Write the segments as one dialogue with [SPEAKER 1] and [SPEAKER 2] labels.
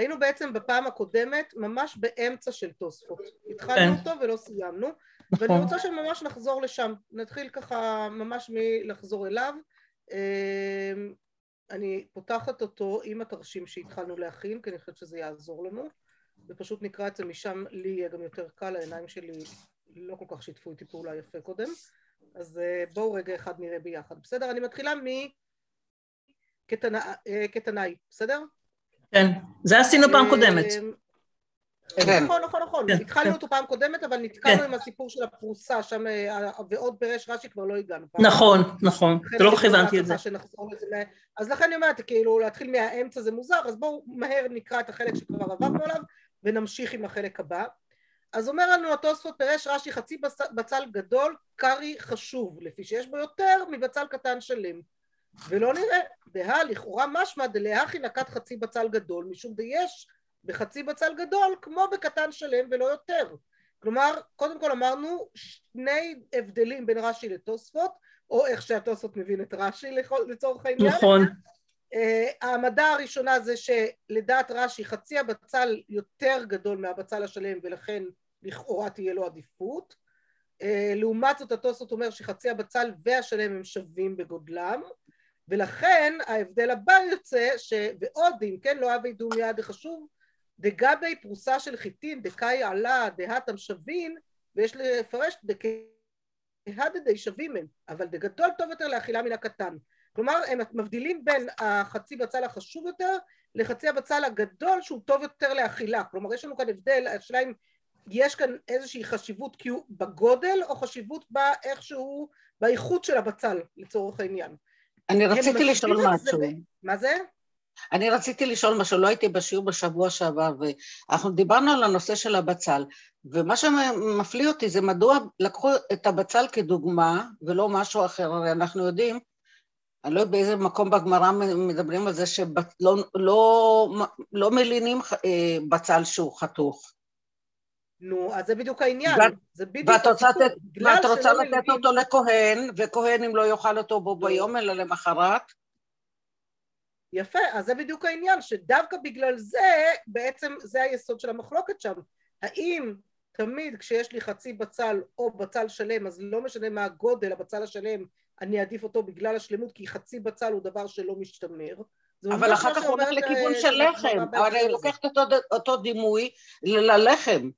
[SPEAKER 1] היינו בעצם בפעם הקודמת ממש באמצע של תוספות. התחלנו
[SPEAKER 2] כן.
[SPEAKER 1] אותו ולא סיימנו,
[SPEAKER 2] נכון.
[SPEAKER 1] ואני רוצה שממש נחזור לשם. נתחיל ככה ממש מלחזור אליו. אמ, אני פותחת אותו עם התרשים שהתחלנו להכין, כי אני חושבת שזה יעזור לנו, ופשוט נקרא את זה משם, לי יהיה גם יותר קל, העיניים שלי לא כל כך שיתפו איתי פעולה יפה קודם. אז אה, בואו רגע אחד נראה ביחד. בסדר? אני מתחילה מקטנאי, בסדר?
[SPEAKER 2] כן, זה עשינו פעם קודמת.
[SPEAKER 1] אמ,
[SPEAKER 3] כן.
[SPEAKER 1] נכון, נכון, נכון.
[SPEAKER 2] כן,
[SPEAKER 1] התחלנו
[SPEAKER 2] כן.
[SPEAKER 1] אותו פעם קודמת, אבל נתקענו
[SPEAKER 2] כן.
[SPEAKER 1] עם הסיפור של הפרוסה, שם, אה, ועוד פירש רש"י כבר לא הגענו.
[SPEAKER 2] נכון, נכון,
[SPEAKER 1] לכן
[SPEAKER 2] לא הבנתי
[SPEAKER 1] רוצה
[SPEAKER 2] את זה.
[SPEAKER 1] אז לכן אני אומרת, כאילו, להתחיל מהאמצע זה מוזר, אז בואו מהר נקרא את החלק שכבר עברנו עליו, ונמשיך עם החלק הבא. אז אומר לנו התוספות פירש רש"י חצי בצ- בצל גדול, קרעי חשוב, לפי שיש בו יותר מבצל קטן שלם. ולא נראה, דהה לכאורה משמע דלהכי נקט חצי בצל גדול, משום דייש בחצי בצל גדול כמו בקטן שלם ולא יותר. כלומר, קודם כל אמרנו שני הבדלים בין רש"י לתוספות, או איך שהתוספות מבין את רש"י לצורך העניין.
[SPEAKER 2] נכון,
[SPEAKER 1] אה, העמדה הראשונה זה שלדעת רש"י חצי הבצל יותר גדול מהבצל השלם ולכן לכאורה תהיה לו עדיפות. אה, לעומת זאת התוספות אומר שחצי הבצל והשלם הם שווים בגודלם ולכן ההבדל הבא יוצא ש... ועוד אם כן לא אבי דום יד דחשוב דגבי פרוסה של חיטין דקאי עלה דהתם שווין ויש לפרש דקהדדי שווים הם אבל דגדול טוב יותר לאכילה מן הקטן. כלומר הם מבדילים בין החצי בצל החשוב יותר לחצי הבצל הגדול שהוא טוב יותר לאכילה. כלומר יש לנו כאן הבדל השאלה אם יש כאן איזושהי חשיבות בגודל או חשיבות באיכשהו באיכות של הבצל לצורך העניין
[SPEAKER 3] אני
[SPEAKER 1] הם
[SPEAKER 3] רציתי לשאול
[SPEAKER 1] זה
[SPEAKER 3] משהו.
[SPEAKER 1] ב- מה זה?
[SPEAKER 3] אני רציתי לשאול משהו, לא הייתי בשיעור בשבוע שעבר, ואנחנו דיברנו על הנושא של הבצל, ומה שמפליא אותי זה מדוע לקחו את הבצל כדוגמה ולא משהו אחר, הרי אנחנו יודעים, אני לא יודעת באיזה מקום בגמרא מדברים על זה שלא לא, לא מלינים אה, בצל שהוא חתוך.
[SPEAKER 1] נו, אז זה בדיוק העניין.
[SPEAKER 3] ואת-
[SPEAKER 1] זה בדיוק
[SPEAKER 3] ואת רוצה. לתת-
[SPEAKER 1] בגלל
[SPEAKER 3] ואת רוצה לתת
[SPEAKER 1] מבינים-
[SPEAKER 3] אותו לכהן, וכהן אם לא יאכל אותו בו
[SPEAKER 1] לא.
[SPEAKER 3] ביום אלא למחרת,
[SPEAKER 1] יפה, אז זה בדיוק העניין, שדווקא בגלל זה, בעצם זה היסוד של המחלוקת שם. האם תמיד כשיש לי חצי בצל או בצל שלם, אז לא משנה מה הגודל, הבצל השלם, אני אעדיף אותו בגלל השלמות, כי חצי בצל הוא דבר שלא משתמר.
[SPEAKER 3] אבל אחר כך הוא הולך לכיוון
[SPEAKER 1] אה,
[SPEAKER 3] של לחם,
[SPEAKER 1] הזה.
[SPEAKER 3] לוקחת אותו, אותו דימוי ללחם,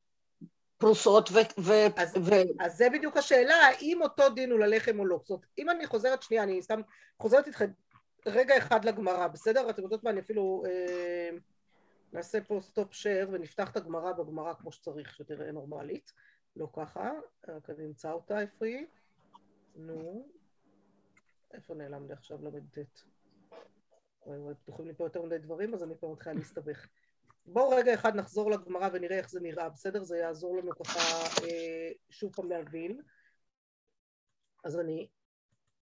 [SPEAKER 3] פרוסות ו... ו,
[SPEAKER 1] אז-
[SPEAKER 3] ו
[SPEAKER 1] אז זה בדיוק השאלה, האם אותו דין הוא ללחם או לא. זאת אומרת, אם אני חוזרת שנייה, אני סתם חוזרת איתכם רגע אחד לגמרא, בסדר? אתם יודעות מה, אני אפילו אה, נעשה פה stop share ונפתח את הגמרא בגמרא כמו שצריך, שתראה נורמלית. לא ככה, רק אני אמצא אותה, איפה היא? נו, איפה נעלם לי עכשיו ל"ט? פתוחים לי פה יותר מדי דברים, אז אני כבר מתחילה להסתבך. בואו רגע אחד נחזור לגמרא ונראה איך זה נראה, בסדר? זה יעזור לנו ככה אה, שוב פעם להבין. אז אני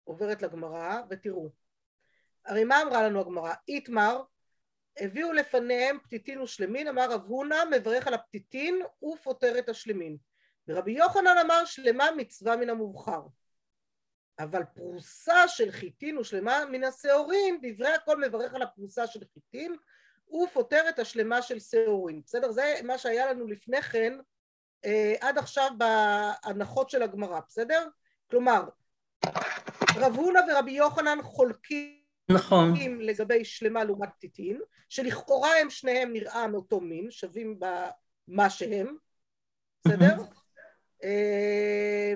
[SPEAKER 1] עוברת לגמרא, ותראו. הרי מה אמרה לנו הגמרא? איתמר, הביאו לפניהם פתיתין ושלמין, אמר רב הונא, מברך על הפתיתין ופוטר את השלמין. ורבי יוחנן אמר שלמה מצווה מן המובחר. אבל פרוסה של חיטין ושלמה מן השעורין, דברי הכל מברך על הפרוסה של חיטין ופוטר את השלמה של שעורין. בסדר? זה מה שהיה לנו לפני כן, אה, עד עכשיו בהנחות של הגמרא, בסדר? כלומר, רב הונא ורבי יוחנן חולקים
[SPEAKER 2] נכון,
[SPEAKER 1] לגבי שלמה לעומת פתיתין, שלכאורה הם שניהם נראה מאותו מין, שווים במה שהם, בסדר? אה,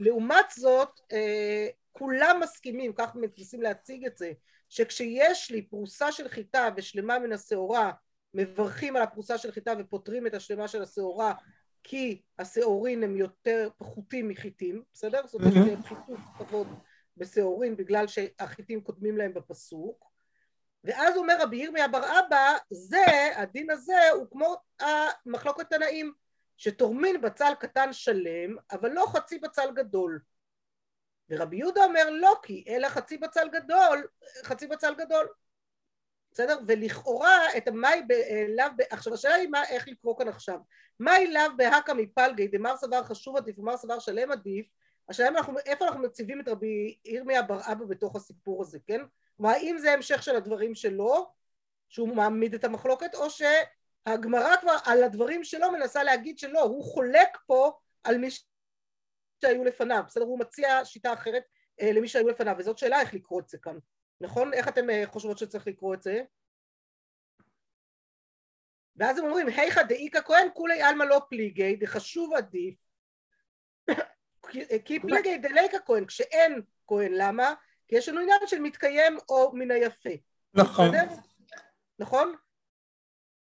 [SPEAKER 1] ולעומת זאת, אה, כולם מסכימים, כך מנסים להציג את זה, שכשיש לי פרוסה של חיטה ושלמה מן השעורה, מברכים על הפרוסה של חיטה ופותרים את השלמה של השעורה כי השעורין הם יותר פחותים מחיטים, בסדר? זאת אומרת, יש פחיתות כבוד בשעורין בגלל שהחיטים קודמים להם בפסוק. ואז אומר רבי ירמיה בר אבא, זה, הדין הזה הוא כמו המחלוקת תנאים, שתורמין בצל קטן שלם, אבל לא חצי בצל גדול. ורבי יהודה אומר לא כי, אלא חצי בצל גדול, חצי בצל גדול. בסדר? ולכאורה את המאי לאו, עכשיו השאלה היא מה, איך לקרוא כאן עכשיו. מאי לאו בהקא מפלגי דמר סבר חשוב עדיף ומר סבר שלם עדיף, השאלה אנחנו, איפה אנחנו מציבים את רבי ירמיה בר אבא בתוך הסיפור הזה, כן? כלומר האם זה המשך של הדברים שלו, שהוא מעמיד את המחלוקת, או שהגמרא כבר על הדברים שלו מנסה להגיד שלא, הוא חולק פה על מי שהיו לפניו, בסדר? הוא מציע שיטה אחרת אה, למי שהיו לפניו, וזאת שאלה איך לקרוא את זה כאן, נכון? איך אתם אה, חושבות שצריך לקרוא את זה? ואז הם אומרים, היכא דאיכא כהן כולי עלמא לא פליגי, דחשוב עדיף, כי פליגי דליקא כהן, כשאין כהן, למה? כי יש לנו עניין של מתקיים או מן היפה.
[SPEAKER 2] נכון.
[SPEAKER 1] נכון?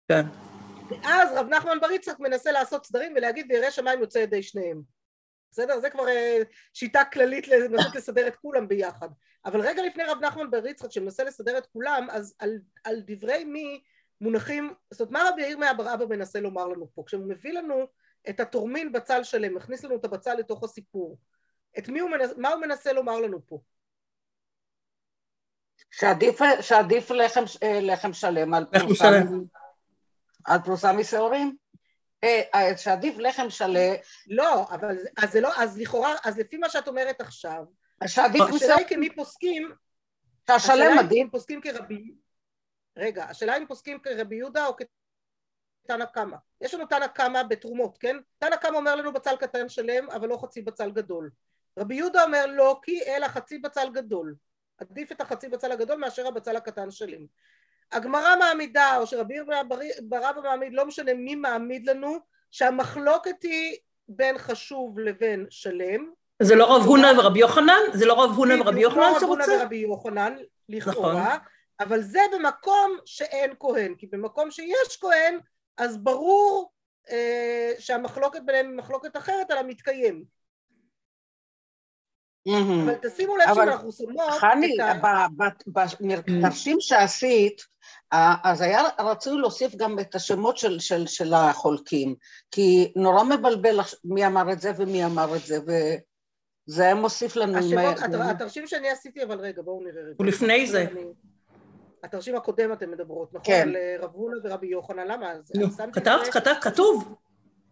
[SPEAKER 2] כן.
[SPEAKER 1] ואז רב נחמן בר יצחק מנסה לעשות סדרים ולהגיד וירא שמיים יוצא ידי שניהם. בסדר? זה כבר אה, שיטה כללית לנסות לסדר את כולם ביחד. אבל רגע לפני רב נחמן בר יצחק שמנסה לסדר את כולם, אז על, על דברי מי מונחים, זאת אומרת מה רבי יאיר מאבר אבא מנסה לומר לנו פה? כשהוא מביא לנו את התורמין בצל שלם, מכניס לנו את הבצל לתוך הסיפור, את מי הוא מנסה, מה הוא מנסה לומר לנו פה?
[SPEAKER 3] שעדיף, שעדיף לחם, אה, לחם שלם על פרוסה. על פרוסה משעורים? אה, אה, שעדיף לחם שלם,
[SPEAKER 1] לא, אבל אז זה לא, אז לכאורה, אז לפי מה שאת אומרת עכשיו,
[SPEAKER 3] שעדיף
[SPEAKER 1] השאלה היא כמי פוסקים,
[SPEAKER 3] שהשלם עדיף,
[SPEAKER 1] פוסקים כרבי, רגע, השאלה אם פוסקים כרבי יהודה או כתנא קמא. יש לנו תנא קמא בתרומות, כן? תנא קמא אומר לנו בצל קטן שלם, אבל לא חצי בצל גדול. רבי יהודה אומר לא כי אלא חצי בצל גדול. עדיף את החצי בצל הגדול מאשר הבצל הקטן שלם. הגמרא מעמידה, או שרבי ברבא מעמיד, לא משנה מי מעמיד לנו, שהמחלוקת היא בין חשוב לבין שלם.
[SPEAKER 2] זה לא רב הונא ורבי יוחנן? זה לא רב הונא ורבי
[SPEAKER 1] בדיוק,
[SPEAKER 2] יוחנן
[SPEAKER 1] לא רב הונא
[SPEAKER 2] שרוצה?
[SPEAKER 1] ורבי יוחנן, לכאורה, אבל זה במקום שאין כהן, כי במקום שיש כהן, אז ברור אה, שהמחלוקת ביניהם היא מחלוקת אחרת על המתקיים.
[SPEAKER 3] מהמם.
[SPEAKER 1] אבל תשימו לב
[SPEAKER 3] אבל,
[SPEAKER 1] שאנחנו שמות
[SPEAKER 3] חני, בתרשים שעשית, אה, אז היה רצוי להוסיף גם את השמות של, של, של החולקים, כי נורא מבלבל מי אמר את זה ומי אמר את זה, וזה היה מוסיף לנו...
[SPEAKER 1] השמות, הת- התרשים שאני עשיתי, אבל רגע, בואו נראה רגע.
[SPEAKER 2] ולפני זה.
[SPEAKER 1] אני- התרשים הקודם אתם מדברות, נכון?
[SPEAKER 3] כן.
[SPEAKER 1] על אה, רב הונא ורבי יוחנן, למה?
[SPEAKER 2] כתבת? כתב, כתוב.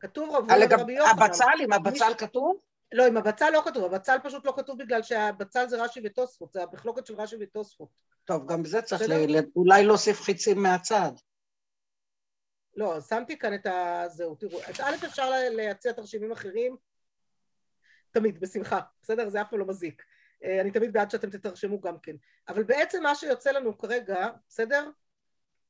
[SPEAKER 1] כתוב רב הונא ורבי יוחנן.
[SPEAKER 3] הבצל, עם הבצל
[SPEAKER 1] מי-
[SPEAKER 3] כתוב?
[SPEAKER 1] לא, עם הבצל לא כתוב, הבצל פשוט לא כתוב בגלל שהבצל זה רש"י ותוספות, זה המחלוקת של רש"י ותוספות.
[SPEAKER 3] טוב, גם זה צריך? ל- אולי להוסיף חיצים מהצד.
[SPEAKER 1] לא, שמתי כאן את ה... זהו, תראו, אז א' אפשר להציע תרשימים אחרים, תמיד, בשמחה, בסדר? זה אף פעם לא מזיק. אה, אני תמיד בעד שאתם תתרשמו גם כן. אבל בעצם מה שיוצא לנו כרגע, בסדר?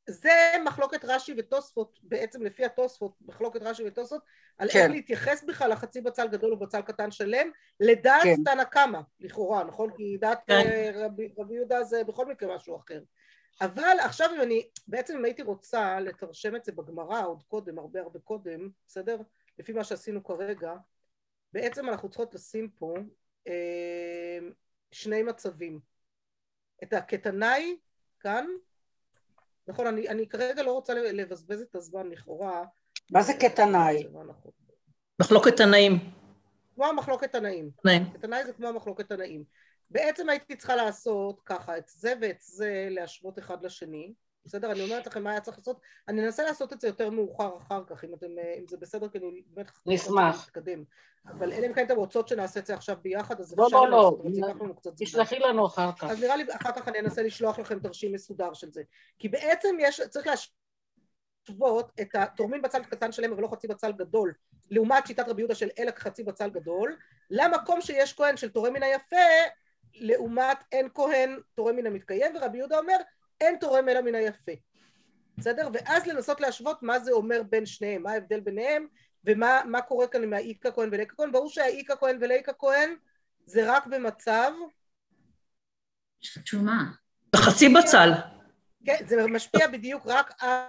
[SPEAKER 1] זה מחלוקת רש"י ותוספות, בעצם לפי התוספות, מחלוקת רש"י ותוספות, על
[SPEAKER 3] כן.
[SPEAKER 1] איך להתייחס בכלל לחצי בצל גדול ובצל קטן שלם, לדעת
[SPEAKER 3] כן.
[SPEAKER 1] תנא קמא, לכאורה, נכון? כי דעת
[SPEAKER 2] כן.
[SPEAKER 1] אה, רבי, רבי יהודה זה בכל מקרה משהו אחר. אבל עכשיו אם אני, בעצם אם הייתי רוצה לתרשם את זה בגמרא עוד קודם, הרבה הרבה קודם, בסדר? לפי מה שעשינו כרגע, בעצם אנחנו צריכות לשים פה אה, שני מצבים. את הקטנאי כאן, נכון, אני, אני כרגע לא רוצה לבזבז את הזמן לכאורה.
[SPEAKER 3] מה זה קטנאי?
[SPEAKER 1] מה נכון.
[SPEAKER 2] מחלוקת תנאים.
[SPEAKER 1] כמו המחלוקת תנאים.
[SPEAKER 2] תנאים.
[SPEAKER 1] קטנאי זה כמו המחלוקת תנאים. בעצם הייתי צריכה לעשות ככה, את זה ואת זה להשוות אחד לשני. בסדר? אני אומרת לכם מה היה צריך לעשות. אני אנסה לעשות את זה יותר מאוחר אחר כך, אם, אתם, אה, אם זה בסדר, כי אני באמת...
[SPEAKER 3] נשמח.
[SPEAKER 1] להתקדם. אבל אלא אם כן אתם רוצות שנעשה את זה עכשיו ביחד, אז
[SPEAKER 3] לא,
[SPEAKER 1] אפשר
[SPEAKER 3] לא, לא.
[SPEAKER 1] זמן.
[SPEAKER 3] תשלחי לנו אחר כך.
[SPEAKER 1] אז נראה לי אחר כך אני אנסה לשלוח לכם תרשים מסודר של זה. כי בעצם יש, צריך להשוות את התורמים בצל קטן שלם אבל לא חצי בצל גדול, לעומת שיטת רבי יהודה של אלא חצי בצל גדול, למקום שיש כהן של תורם מן היפה, לעומת אין כהן תורם מן המתקיים, ורבי יהודה אומר אין תורם אלא מן היפה. בסדר? ואז לנסות להשוות מה זה אומר בין שניהם, מה ההבדל ביניהם, ומה מה קורה כאן עם האיכא כהן ולאיכא כהן. ברור שהאיכא כהן ולאיכא כהן זה רק במצב
[SPEAKER 4] תשומה.
[SPEAKER 2] חצי בצל.
[SPEAKER 1] כן, זה משפיע בדיוק רק על,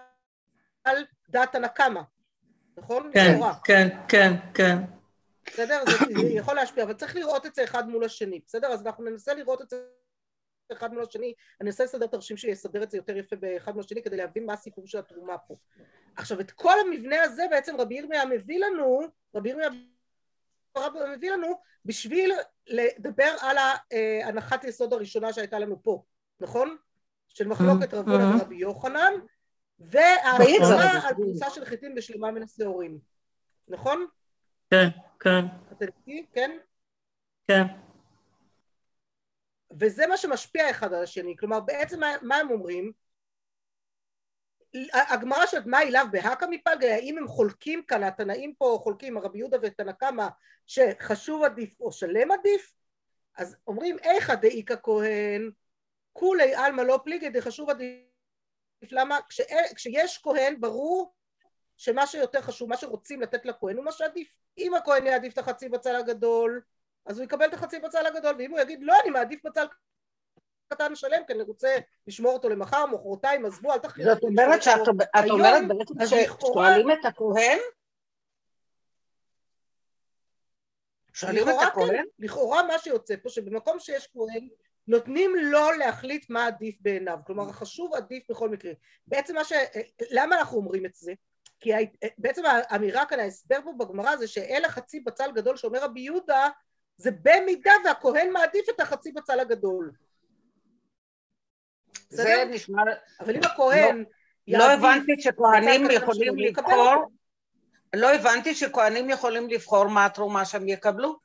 [SPEAKER 1] על דת הנקמה, נכון?
[SPEAKER 2] כן, כן, כן, כן.
[SPEAKER 1] בסדר? זה, זה יכול להשפיע, אבל צריך לראות את זה אחד מול השני, בסדר? אז אנחנו ננסה לראות את זה אחד מול השני, אני אנסה לסדר תרשים שיסדר את זה יותר יפה באחד מול השני כדי להבין מה הסיפור של התרומה פה. עכשיו, את כל המבנה הזה בעצם רבי ירמיה מביא לנו, רבי ירמיה מביא לנו בשביל לדבר על ההנחת יסוד הראשונה שהייתה לנו פה, נכון? של מחלוקת רב הונא. ורבי יוחנן. וההסכמה על פרוסה של חיטים בשלמה מן השעורים, נכון?
[SPEAKER 2] כן, כן,
[SPEAKER 1] אתם איתי? כן?
[SPEAKER 2] כן.
[SPEAKER 1] וזה מה שמשפיע אחד על השני, כלומר בעצם מה, מה הם אומרים? הגמרא שואלת מה אליו בהכא מפלגי, האם הם חולקים כאן, התנאים פה חולקים, הרבי יהודה ותנא קמא, שחשוב עדיף או שלם עדיף? אז אומרים איכא דאיכא כהן, כולי עלמא לא פליגי דחשוב עדיף, למה? כש, כשיש כהן ברור שמה שיותר חשוב, מה שרוצים לתת לכהן הוא מה שעדיף. אם הכהן יעדיף את החצי בצל הגדול, אז הוא יקבל את החצי בצל הגדול, ואם הוא יגיד לא, אני מעדיף בצל קטן שלם, כי אני רוצה לשמור אותו למחר, מחרתיים, עזבו, אל תחליטו.
[SPEAKER 3] זאת אומרת שאת את אומרת בעצם ששואלים את הכהן? שואלים את הכהן?
[SPEAKER 1] כן, לכאורה מה שיוצא פה, שבמקום שיש כהן, נותנים לו להחליט מה עדיף בעיניו. כלומר, החשוב עדיף בכל מקרה. בעצם מה ש... למה אנחנו אומרים את זה? כי בעצם האמירה כאן, ההסבר פה בגמרא זה שאל החצי בצל גדול שאומר רבי יהודה, זה במידה והכהן מעדיף את החצי בצל הגדול.
[SPEAKER 3] זה נשמע...
[SPEAKER 1] אבל אם הכהן...
[SPEAKER 3] לא הבנתי שכהנים יכולים לבחור... לא הבנתי שכהנים יכולים לבחור מה התרומה שהם יקבלו.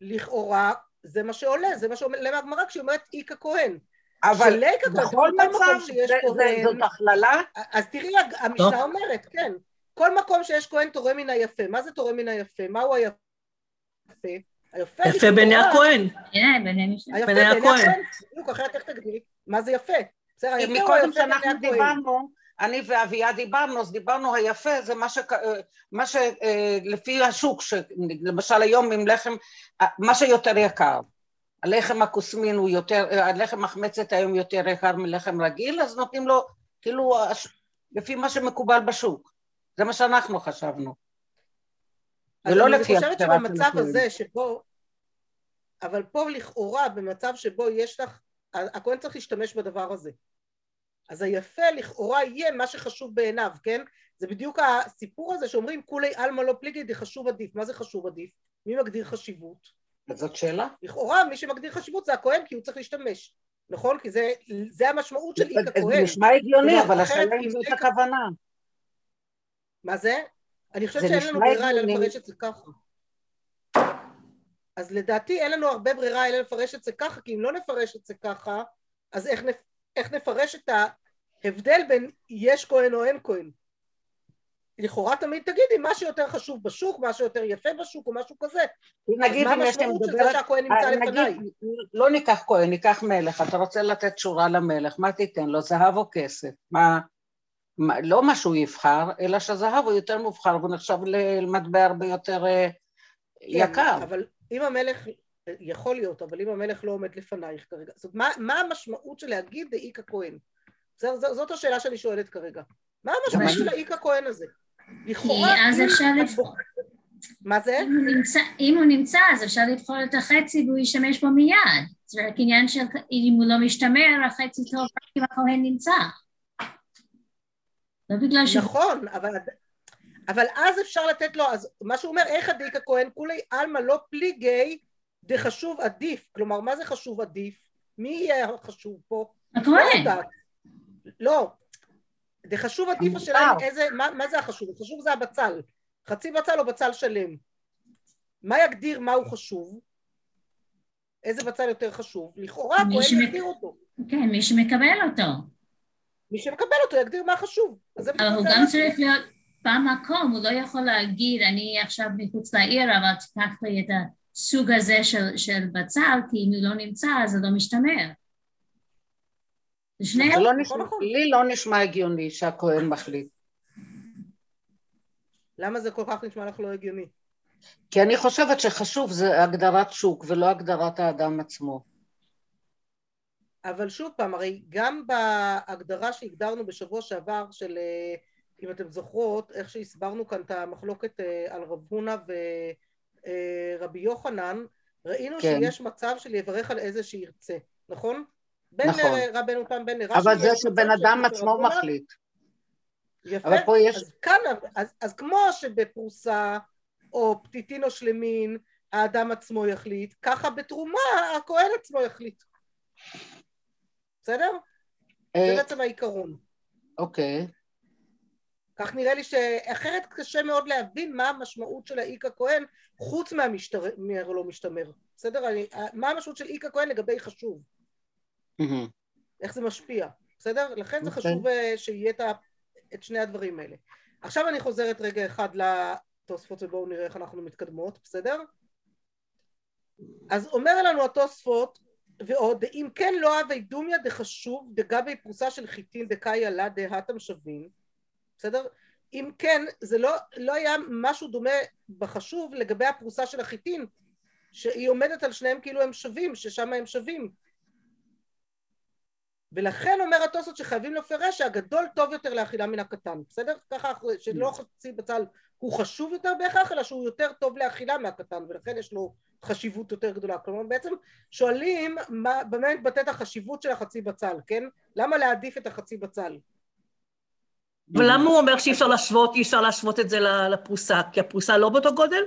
[SPEAKER 1] לכאורה זה מה שעולה, זה מה שעולה מהגמרא כשהיא אומרת איכא כהן.
[SPEAKER 3] אבל בכל מצב זאת הכללה?
[SPEAKER 1] אז תראי, המשנה אומרת, כן. כל מקום שיש כהן תורם מן היפה. מה זה תורם מן היפה? מהו היפה?
[SPEAKER 2] היפה יפה בעיני הכהן.
[SPEAKER 4] כן,
[SPEAKER 2] בעיני הכהן.
[SPEAKER 1] בדיוק, אחרת איך תגדירי? מה זה יפה? בסדר,
[SPEAKER 3] היפה הוא היפה שאנחנו דיברנו, אני ואביה דיברנו, אז דיברנו היפה, זה מה, ש... מה שלפי השוק, למשל היום עם לחם, מה שיותר יקר. הלחם הכוסמין הוא יותר, הלחם מחמצת היום יותר יקר מלחם רגיל, אז נותנים לו, כאילו, לפי מה שמקובל בשוק. זה מה שאנחנו חשבנו.
[SPEAKER 1] ולא לפי אני חושבת שבמצב הזה שבו, אבל פה לכאורה במצב שבו יש לך, הכהן צריך להשתמש בדבר הזה. אז היפה לכאורה יהיה מה שחשוב בעיניו, כן? זה בדיוק הסיפור הזה שאומרים כולי עלמא לא פליגי די חשוב עדיף. מה זה חשוב עדיף? מי מגדיר חשיבות?
[SPEAKER 3] זאת שאלה.
[SPEAKER 1] לכאורה מי שמגדיר חשיבות זה הכהן כי הוא צריך להשתמש, נכון? כי זה, זה המשמעות של איק הכהן.
[SPEAKER 3] זה נשמע הגיוני, אבל השאלה אם זאת הכוונה.
[SPEAKER 1] מה זה? אני חושבת שאין לנו ברירה אלא לפרש את זה ככה. אז לדעתי אין לנו הרבה ברירה אלא לפרש את זה ככה, כי אם לא נפרש את זה ככה, אז איך, נפ... איך נפרש את ההבדל בין יש כהן או אין כהן? לכאורה תמיד תגידי מה שיותר חשוב בשוק, מה שיותר יפה בשוק או משהו כזה.
[SPEAKER 3] נגיד אם יש לי מדברת, נגיד לא ניקח כהן, ניקח מלך, אתה רוצה לתת שורה למלך, מה תיתן לו, זהב או כסף? מה, מה, לא מה שהוא יבחר, אלא שזהב הוא יותר מובחר והוא נחשב למטבע הרבה יותר כן, יקר.
[SPEAKER 1] אבל אם המלך, יכול להיות, אבל אם המלך לא עומד לפנייך כרגע, זאת מה, מה המשמעות של להגיד דאיכא כהן? זאת, זאת השאלה שאני שואלת כרגע. מה המשמעות של האיכא כהן הזה?
[SPEAKER 4] לכאורה... אז אפשר לבחור...
[SPEAKER 1] מה זה?
[SPEAKER 4] אם הוא, נמצא, אם הוא נמצא אז אפשר לבחור את החצי והוא ישתמש בו מיד. זה רק עניין של אם הוא לא משתמר, החצי טוב רק אם הכהן נמצא. לא בגלל ש...
[SPEAKER 1] נכון, אבל, אבל אז אפשר לתת לו, אז מה שהוא אומר, איך עדיק הכהן, כולי עלמא לא פליגי דחשוב עדיף. כלומר, מה זה חשוב עדיף? מי יהיה החשוב פה?
[SPEAKER 4] הכהן.
[SPEAKER 1] לא, לא, זה חשוב עדיף השאלה איזה, מה, מה זה החשוב? החשוב זה הבצל. חצי בצל או בצל שלם. מה יגדיר מהו חשוב? איזה בצל יותר חשוב? לכאורה הכהן שמק... יגדיר אותו.
[SPEAKER 4] כן, מי שמקבל אותו.
[SPEAKER 1] מי שמקבל אותו יגדיר מה חשוב.
[SPEAKER 4] אבל הוא גם צריך להיות במקום, הוא לא יכול להגיד אני עכשיו מחוץ לעיר אבל תיקח לי את הסוג הזה של, של בצל כי אם הוא לא נמצא אז זה לא משתמר.
[SPEAKER 3] זה לא נשמע, נכון. לי לא נשמע הגיוני שהכהן מחליט.
[SPEAKER 1] למה זה כל כך נשמע לך לא הגיוני?
[SPEAKER 3] כי אני חושבת שחשוב זה הגדרת שוק ולא הגדרת האדם עצמו.
[SPEAKER 1] אבל שוב פעם, הרי גם בהגדרה שהגדרנו בשבוע שעבר של, אה, אם אתם זוכרות, איך שהסברנו כאן את המחלוקת אה, על רב הונא ורבי אה, יוחנן, ראינו כן. שיש מצב של יברך על איזה שירצה, נכון? בין נכון. רבנו תם בין לרש"י.
[SPEAKER 3] אבל זה שבן אדם עצמו מחליט.
[SPEAKER 1] יפה, אבל פה יש... אז כאן, אז, אז כמו שבפרוסה או פתיתין או שלמין האדם עצמו יחליט, ככה בתרומה הכהן עצמו יחליט. בסדר? זה
[SPEAKER 3] אה,
[SPEAKER 1] בעצם העיקרון.
[SPEAKER 3] אוקיי.
[SPEAKER 1] כך נראה לי שאחרת קשה מאוד להבין מה המשמעות של האיכא כהן חוץ מהמשתמר, מהלא משתמר. בסדר? מה המשמעות של איכא כהן לגבי חשוב? איך זה משפיע, בסדר? לכן זה אוקיי. חשוב אה, שיהיה את שני הדברים האלה. עכשיו אני חוזרת רגע אחד לתוספות ובואו נראה איך אנחנו מתקדמות, בסדר? אז אומר לנו התוספות ועוד, אם כן לא הווי דומיה דחשוב דגבי פרוסה של חיטין דקאי עלה דהתם שווים, בסדר? אם כן, זה לא, לא היה משהו דומה בחשוב לגבי הפרוסה של החיטין, שהיא עומדת על שניהם כאילו הם שווים, ששם הם שווים. ולכן אומר התוספות שחייבים לפרש שהגדול טוב יותר לאכילה מן הקטן, בסדר? ככה שלא חצי בצל הוא חשוב יותר בהכרח, אלא שהוא יותר טוב לאכילה מהקטן, ולכן יש לו חשיבות יותר גדולה. כלומר, בעצם שואלים מה, במה מתבטאת החשיבות של החצי בצל, כן? למה להעדיף את החצי בצל?
[SPEAKER 2] ולמה הוא אומר שאי אפשר להשוות, אי אפשר להשוות את זה לפרוסה? כי הפרוסה לא באותו גודל?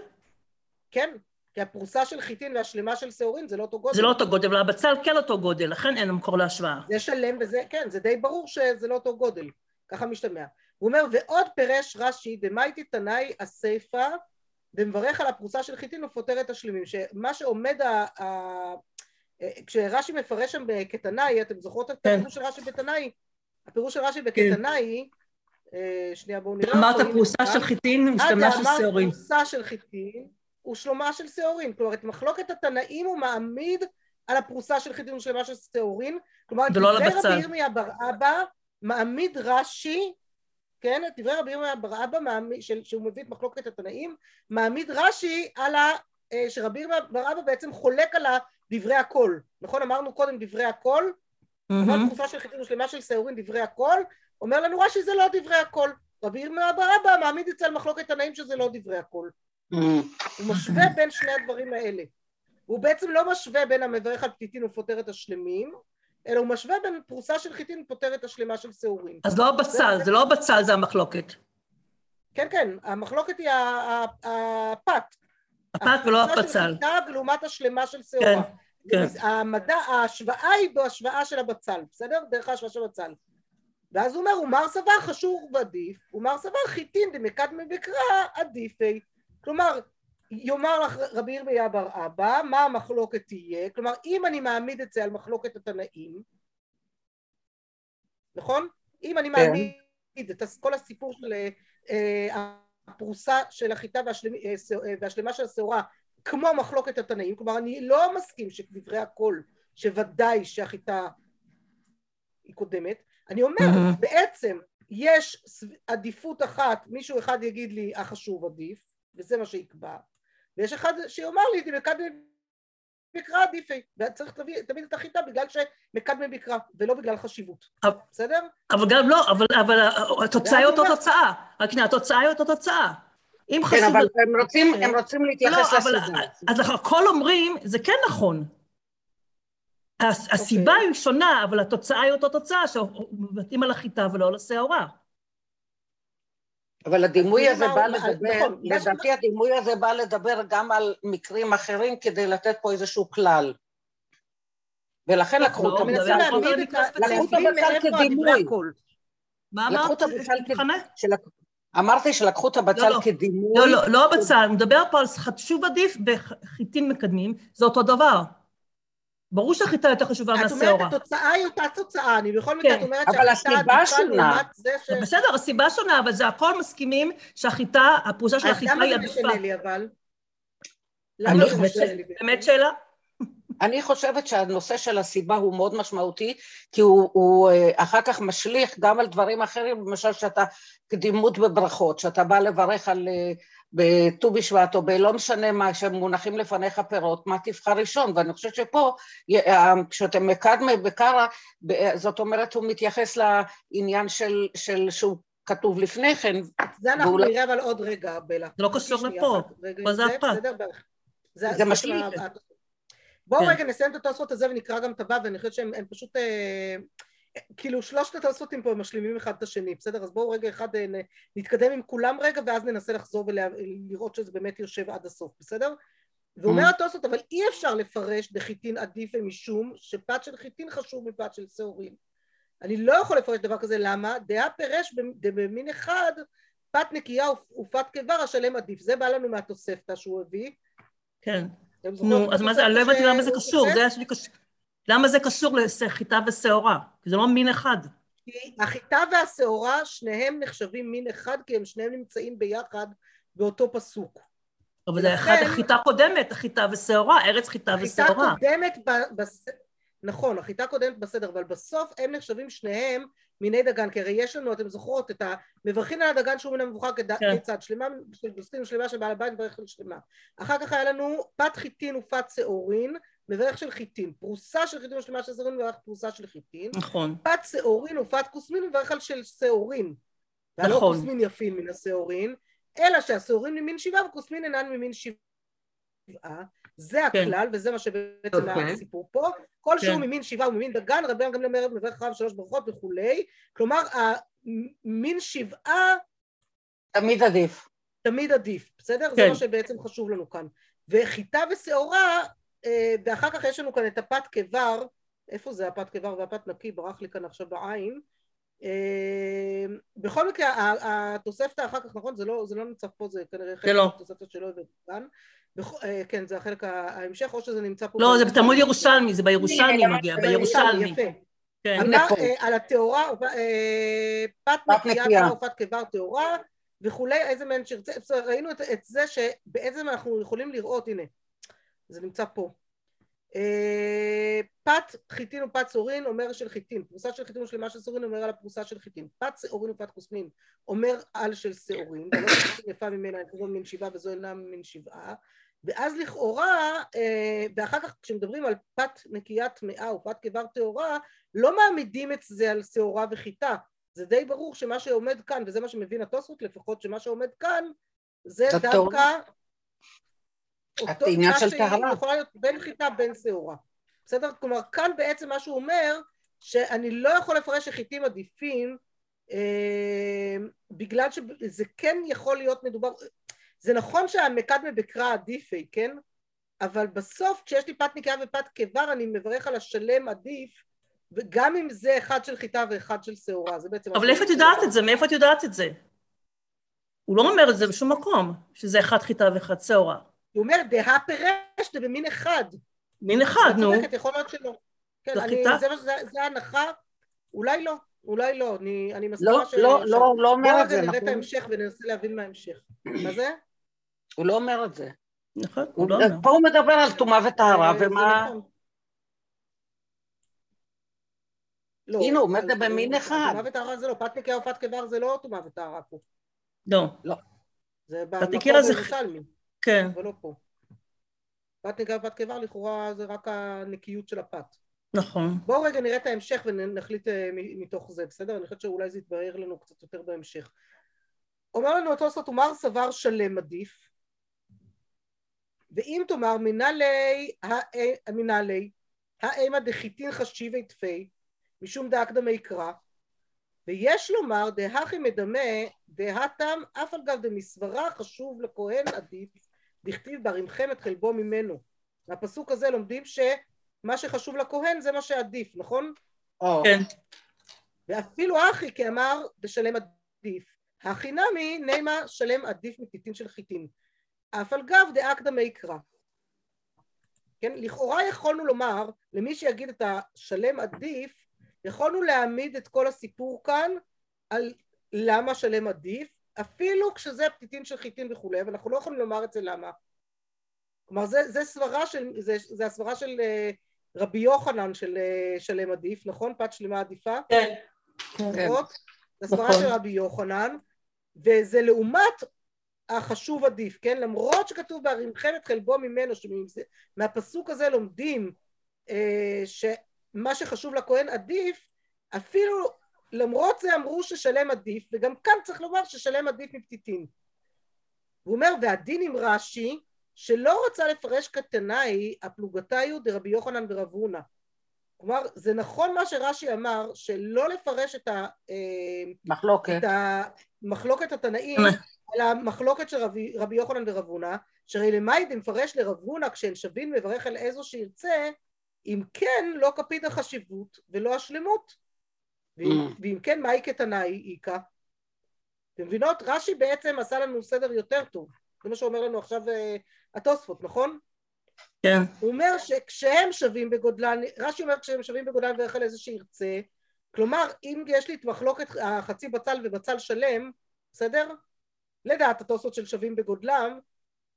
[SPEAKER 1] כן, כי הפרוסה של חיטין והשלמה של שעורין זה לא אותו גודל.
[SPEAKER 2] זה לא אותו גודל, אבל הבצל כן אותו גודל, לכן אין מקור להשוואה.
[SPEAKER 1] זה שלם וזה, כן, זה די ברור שזה לא אותו גודל, ככה משתמע. הוא אומר, ועוד פירש רש"י, דמייטי תנאי הסיפא, ומברך על הפרוסה של חיטין ופותר את השלמים, שמה שעומד ה... ה... כשרש"י מפרש שם כתנאי, אתם זוכרות את. הפירוש של רש"י בתנאי? הפירוש של רש"י בכתנאי, כן. שנייה בואו נראה.
[SPEAKER 2] אמרת פרוסה של חיטין ושלמה של שעורים.
[SPEAKER 1] אמרת פרוסה של חיטין ושלמה של שעורים, כלומר את מחלוקת התנאים הוא מעמיד על הפרוסה של חיטין ושלמה של שעורים, כלומר את דברי רבי ירמיה בר אבא מעמיד רש"י כן, דברי רבי ירמיה בר אבא, שהוא מביא את מחלוקת התנאים, מעמיד רש"י על ה... אה, שרבי ירמיה בר אבא בעצם חולק על דברי הקול, נכון? אמרנו קודם דברי הקול, אבל תקופה של חיתים שלמה של שעורים דברי הקול, אומר לנו רש"י זה לא דברי הקול, רבי ירמיה בר אבא מעמיד אצל מחלוקת תנאים שזה לא דברי הקול. הוא משווה בין שני הדברים האלה. הוא בעצם לא משווה בין המברך על פתיתין ופותר את השלמים, אלא הוא משווה בין פרוסה של חיטין ופותרת השלמה של שעורים.
[SPEAKER 2] אז לא הבצל, זה, זה לא הבצל, זה המחלוקת.
[SPEAKER 1] כן, כן, המחלוקת היא הפת.
[SPEAKER 2] הפת ולא הבצל. הפרוסה
[SPEAKER 1] של חיטה ולעומת השלמה של שעורה. כן, כן. המדע, ההשוואה היא בהשוואה של הבצל, בסדר? דרך ההשוואה של הבצל. ואז הוא אומר, ומר סבר חשוב ועדיף, ומר סבר חיטין דמקדמי בקרא עדיפי. כלומר, יאמר לך רבי ירמיה בר אבא, מה המחלוקת תהיה, כלומר אם אני מעמיד את זה על מחלוקת התנאים, נכון? אם אני כן. מעמיד את כל הסיפור של אה, הפרוסה של החיטה והשלמה, אה, אה, והשלמה של השעורה כמו מחלוקת התנאים, כלומר אני לא מסכים שדברי הכל, שוודאי שהחיטה היא קודמת, אני אומר mm-hmm. בעצם יש עדיפות אחת, מישהו אחד יגיד לי החשוב עדיף, וזה מה שיקבע, ויש אחד שיאמר לי, מקדמי בקרא עדיפי, וצריך תמיד את החיטה בגלל שמקדמי בקרא, ולא בגלל חשיבות, בסדר?
[SPEAKER 2] אבל גם לא, אבל, אבל התוצאה היא אותו תוצאה, רק שנייה, התוצאה היא אותו תוצאה.
[SPEAKER 3] אם חשוב... כן, אבל הם רוצים, הם רוצים להתייחס לא, לסיבה.
[SPEAKER 2] אז הכל אומרים, זה כן נכון. הסיבה אוקיי. היא שונה, אבל התוצאה היא אותו תוצאה, שמבטאים על החיטה ולא על השעורה.
[SPEAKER 3] אבל הדימוי הזה בא לדבר, נכון, לדעתי הדימוי הזה בא לדבר גם על מקרים אחרים כדי לתת פה איזשהו כלל. ולכן לקחו את
[SPEAKER 2] הבצל
[SPEAKER 3] כדימוי.
[SPEAKER 2] מה אמרת?
[SPEAKER 3] אמרתי שלקחו את הבצל כדימוי.
[SPEAKER 2] לא, לא, לא הבצל, מדבר פה על שוב עדיף וחיטין מקדמים, זה אותו דבר. ברור שהחיטה יותר חשובה מהשעורה.
[SPEAKER 1] את אומרת, התוצאה היא אותה תוצאה, אני בכל מקרה, את אומרת
[SPEAKER 3] שהחיטה עדיפה לעומת
[SPEAKER 2] זה ש... בסדר, הסיבה שונה, אבל זה הכל מסכימים שהחיטה, הפרושה של החיטה היא עדיפה.
[SPEAKER 1] אז למה זה משנה לי אבל?
[SPEAKER 2] למה זה משנה לי? באמת שאלה?
[SPEAKER 3] אני חושבת שהנושא של הסיבה הוא מאוד משמעותי, כי הוא, הוא אה, אחר כך משליך גם על דברים אחרים, למשל שאתה קדימות בברכות, שאתה בא לברך על אה, בט"ו בשבט או בלא משנה מה, שמונחים לפניך פירות, מה תבחר ראשון, ואני חושבת שפה, אה, כשאתם מקדמי בקרא, זאת אומרת הוא מתייחס לעניין של, של שהוא כתוב לפני כן.
[SPEAKER 1] זה אנחנו ואולי... נראה אבל עוד רגע, בלה.
[SPEAKER 2] זה לא קשור לפה, פה זה הפעם.
[SPEAKER 3] זה, זה משליך.
[SPEAKER 1] בואו כן. רגע נסיים את התוספות הזה ונקרא גם את הבא, ואני חושבת שהם פשוט... אה, כאילו שלושת התוספותים פה משלימים אחד את השני, בסדר? אז בואו רגע אחד אה, נתקדם עם כולם רגע ואז ננסה לחזור ולראות שזה באמת יושב עד הסוף, בסדר? ואומר mm-hmm. התוספות, אבל אי אפשר לפרש דחיטין עדיף משום שפת של חיטין חשוב מפת של שעורים. אני לא יכול לפרש דבר כזה, למה? דעה פירש במין אחד פת נקייה ופת קיבה השלם עדיף. זה בא לנו מהתוספתא שהוא הביא.
[SPEAKER 2] כן. נו, אז מה זה, אני לא הבנתי למה זה קשור, זה היה שלי קשור. למה זה קשור לחיטה ושעורה? כי זה לא מין אחד.
[SPEAKER 1] כי החיטה והשעורה שניהם נחשבים מין אחד כי הם שניהם נמצאים ביחד באותו פסוק.
[SPEAKER 2] אבל זה אחד החיטה קודמת, החיטה ושעורה, ארץ חיטה ושעורה.
[SPEAKER 1] החיטה קודמת. נכון, החיטה קודמת בסדר, אבל בסוף הם נחשבים שניהם מיני דגן, כי הרי יש לנו, אתם זוכרות, את המברכים על הדגן שהוא מן המבוכר כד... כן. כצד, שלמה, של שלמה של בעל הבית מברך על שלמה. אחר כך היה לנו פת חיטין ופת שעורין, מברך של חיטין. פרוסה של חיטין ושלמה של שעורין מברך פרוסה של חיטין.
[SPEAKER 2] נכון.
[SPEAKER 1] פת שעורין ופת כוסמין מברך על של שעורין. נכון. והלא כוסמין יפים מן השעורין, אלא שהשעורין ממין שבעה וכוסמין אינן ממין שבעה. זה כן. הכלל, כן. וזה מה שבעצם okay. אוקיי. הסיפור פה. כל כן. שהוא ממין שבעה וממין דגן, רבי גם למרד מברך רב שלוש ברכות וכולי. כלומר, המין שבעה...
[SPEAKER 3] תמיד עדיף.
[SPEAKER 1] תמיד עדיף, בסדר? כן. זה מה שבעצם חשוב לנו כאן. וחיטה ושעורה, אה, ואחר כך יש לנו כאן את הפת קבר, איפה זה הפת קבר והפת נקי? ברח לי כאן עכשיו בעין. אה, בכל מקרה, התוספתא אחר כך, נכון? זה לא, זה לא נמצא פה, זה כנראה
[SPEAKER 2] חלק לא.
[SPEAKER 1] מהתוספתא שלא הבאתי כאן. אה, כן, זה החלק ההמשך, או שזה נמצא פה...
[SPEAKER 2] לא, זה בתלמוד ירושלמי, זה בירושלמי מגיע, בירושלמי. יפה.
[SPEAKER 1] כן. על הטהורה, פת נקייה או פת קבר טהורה וכולי, איזה מהן שרצה, ראינו את זה שבעצם אנחנו יכולים לראות, הנה, זה נמצא פה. אה, פת חיטין ופת צורין אומר של חיטין, פרוסה של חיטין ושלמה של צורין אומר על הפרוסה של חיטין, פת שעורין ופת חוסמין אומר על של שעורין, ולא יפה ממנה, זו מן שבעה וזו אינה מן שבעה, ואז לכאורה, אה, ואחר כך כשמדברים על פת נקייה טמאה ופת קבר טהורה, לא מעמידים את זה על שעורה וחיטה, זה די ברור שמה שעומד כאן, וזה מה שמבין התוספות לפחות, שמה שעומד כאן זה דווקא
[SPEAKER 3] אותו עניין של טהרה.
[SPEAKER 1] יכולה להיות בין חיטה בין שעורה. בסדר? כלומר, כאן בעצם מה שהוא אומר, שאני לא יכול לפרש שחיטים עדיפים, אה, בגלל שזה כן יכול להיות מדובר, זה נכון שהמקדמה בקרא עדיפי, כן? אבל בסוף כשיש לי פת נקייה ופת קיבר אני מברך על השלם עדיף וגם אם זה אחד של חיטה ואחד של שעורה, זה בעצם...
[SPEAKER 2] אבל איפה את יודעת את זה? מאיפה את יודעת את זה? הוא לא אומר את זה בשום מקום, שזה אחד חיטה ואחד שעורה.
[SPEAKER 1] הוא אומר, דהה פירש, זה במין אחד.
[SPEAKER 2] מין אחד, נו.
[SPEAKER 1] צודקת, יכול להיות שלא. כן, אני, זה, זה, זה הנחה, אולי לא, אולי לא, אני, אני מסכימה
[SPEAKER 3] לא, ש... לא, לא, הוא לא אומר את זה,
[SPEAKER 1] נכון. בואו נראה את ההמשך וננסה להבין מה ההמשך. מה זה?
[SPEAKER 3] הוא לא אומר את זה.
[SPEAKER 2] נכון, הוא לא אומר.
[SPEAKER 3] פה הוא מדבר על טומאה וטהרה, ומה... נכון. לא, הנה, הוא אומר זה במין אחד.
[SPEAKER 1] טומאה וטהרה זה לא, פת נקייה ופת קבר זה לא טומאה וטהרה פה.
[SPEAKER 2] לא.
[SPEAKER 1] לא. זה במקום בירושלמי.
[SPEAKER 2] כן.
[SPEAKER 1] אבל לא פה. פת נקייה ופת קבר לכאורה זה רק הנקיות של הפת.
[SPEAKER 2] נכון.
[SPEAKER 1] בואו רגע נראה את ההמשך ונחליט אה, מתוך זה, בסדר? אני חושבת שאולי זה יתברר לנו קצת יותר בהמשך. אומר לנו התוספות, תאמר סבר שלם עדיף, ואם תאמר מנהלי, מנהלי, האימא דחיתין חשיבי תפי, משום דאקדמי קרא, ויש לומר דהכי מדמה דהתם אף על גב דמסברה חשוב לכהן עדיף דכתיב ברמכם את חלבו ממנו. מהפסוק הזה לומדים שמה שחשוב לכהן זה מה שעדיף, נכון?
[SPEAKER 2] כן.
[SPEAKER 1] ואפילו אחי כאמר בשלם עדיף. הכי נמי נימה שלם עדיף מטיטין של חיטין. אף על גב דאקדמי קרא. כן? לכאורה יכולנו לומר למי שיגיד את השלם עדיף יכולנו להעמיד את כל הסיפור כאן על למה שלם עדיף, אפילו כשזה פתיתים של חיטין וכולי, ואנחנו לא יכולים לומר את זה למה. כלומר, זה, זה סברה של, זה, זה הסברה של uh, רבי יוחנן של uh, שלם עדיף, נכון? פת שלמה עדיפה?
[SPEAKER 2] כן.
[SPEAKER 1] נכון? זה הסברה נכון. של רבי יוחנן, וזה לעומת החשוב עדיף, כן? למרות שכתוב בהרימכם את חלבו ממנו, שמהפסוק הזה לומדים uh, ש... מה שחשוב לכהן עדיף, אפילו למרות זה אמרו ששלם עדיף, וגם כאן צריך לומר ששלם עדיף מפתיתים. הוא אומר, והדין עם רש"י, שלא רצה לפרש כתנאי הפלוגתיו דרבי יוחנן ורב הונא. כלומר, זה נכון מה שרש"י אמר, שלא לפרש את
[SPEAKER 3] המחלוקת,
[SPEAKER 1] את המחלוקת התנאים, אלא המחלוקת של רבי, רבי יוחנן ורב הונא, שהרי למאי דמפרש לרב הונא כשאין שבין מברך על איזו שירצה, אם כן לא כפית החשיבות ולא השלמות ואם, mm. ואם כן מהי כתנאי איכה אתם מבינות? רש"י בעצם עשה לנו סדר יותר טוב זה מה שאומר לנו עכשיו uh, התוספות נכון?
[SPEAKER 2] כן
[SPEAKER 1] הוא אומר שכשהם שווים בגודלן רש"י אומר כשהם שווים בגודלן על איזה שירצה כלומר, אם יש לי את מחלוקת החצי בצל ובצל שלם, בסדר? לדעת התוספות של שווים בגודלם,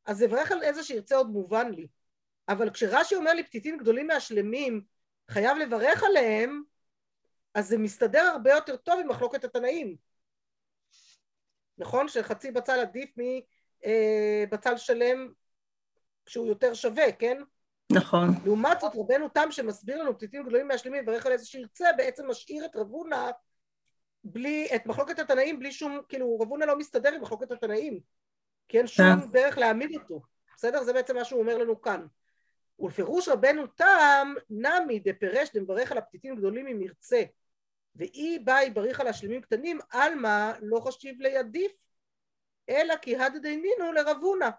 [SPEAKER 1] אז זה על איזה שירצה עוד מובן לי. אבל כשרש"י אומר לי פתיתים גדולים מהשלמים, חייב לברך עליהם, אז זה מסתדר הרבה יותר טוב עם מחלוקת התנאים. נכון? שחצי בצל עדיף מבצל אה, שלם שהוא יותר שווה, כן?
[SPEAKER 2] נכון.
[SPEAKER 1] לעומת זאת רבנו תם שמסביר לנו פתיתים גדולים מהשלמים וברך על איזה שירצה בעצם משאיר את רבונה בלי, את מחלוקת התנאים בלי שום, כאילו רבונה לא מסתדר עם מחלוקת התנאים כי אין שום כן. דרך להעמיד אותו, בסדר? זה בעצם מה שהוא אומר לנו כאן. ולפירוש רבנו תם נמי דפרש דמברך על הפתיתים גדולים אם ירצה ואי באי בריך על השלמים קטנים עלמא לא חשיב לידיף אלא כי הד דינינו לרבונה.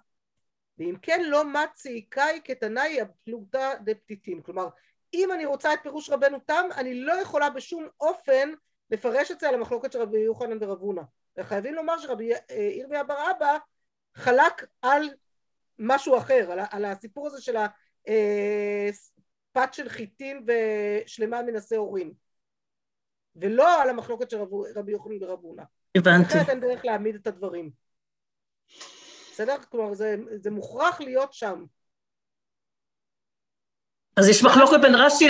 [SPEAKER 1] ואם כן לא מצי קאי כתנאי הפלוגתא דפתיתים. כלומר אם אני רוצה את פירוש רבנו תם אני לא יכולה בשום אופן לפרש את זה על המחלוקת של רבי יוחנן ורבונה. וחייבים לומר שרבי ירמיה בר אבא חלק על משהו אחר על, על הסיפור הזה של הפת אה, של חיטים ושלמה מנסה הורים ולא על המחלוקת של רבי יוחנן ורבונה.
[SPEAKER 2] הבנתי.
[SPEAKER 1] אחרת אין דרך להעמיד את הדברים. בסדר? כלומר זה, זה מוכרח להיות שם.
[SPEAKER 2] אז יש מחלוקת בין רש"י,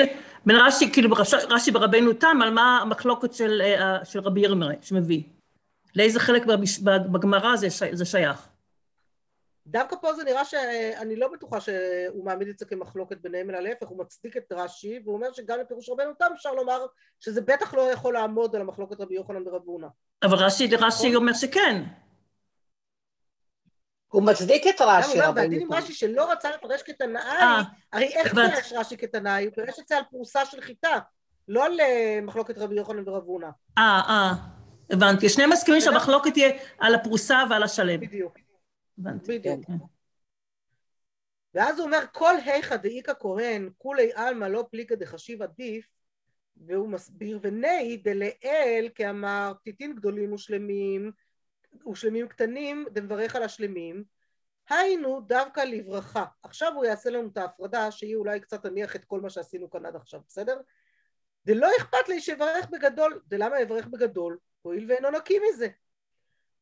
[SPEAKER 2] בין רש"י, כאילו רש"י ברבנו תם, על מה המחלוקת של, אה, של רבי ירמיה שמביא. לאיזה חלק בגמרא זה, זה שייך?
[SPEAKER 1] דווקא פה זה נראה שאני לא בטוחה שהוא מעמיד את זה כמחלוקת ביניהם, אלא להפך, הוא מצדיק את רש"י, והוא אומר שגם לפירוש רבנו תם אפשר לומר שזה בטח לא יכול לעמוד על המחלוקת רבי יוחנן ורב הונא.
[SPEAKER 2] אבל רש"י, רש"י אומר שכן.
[SPEAKER 3] הוא מצדיק את רש"י,
[SPEAKER 1] רבנו. והדין עם רש"י שלא רצה לפרש כתנאי, אה, הרי איך פירש רש"י כתנאי? הוא פירש את זה על פרוסה של חיטה, לא על אה, מחלוקת רבי יוחנן ורב הונא.
[SPEAKER 2] אה, אה, הבנתי. שני מסכימים שהמחלוקת תהיה על הפרוסה ועל השלם.
[SPEAKER 1] בדיוק. בדיוק. כן. ואז הוא אומר, כל היכא דאיכא כהן, כולי עלמא לא פליקא דחשיב עדיף, והוא מסביר, וני דלאל, כאמר, פתיתים גדולים ושלמים, ושלמים קטנים, דמברך על השלמים, היינו דווקא לברכה. עכשיו הוא יעשה לנו את ההפרדה, שהיא אולי קצת תניח את כל מה שעשינו כאן עד עכשיו, בסדר? דלא אכפת לי שיברך בגדול, דלמה יברך בגדול? הואיל ואינו נקי מזה.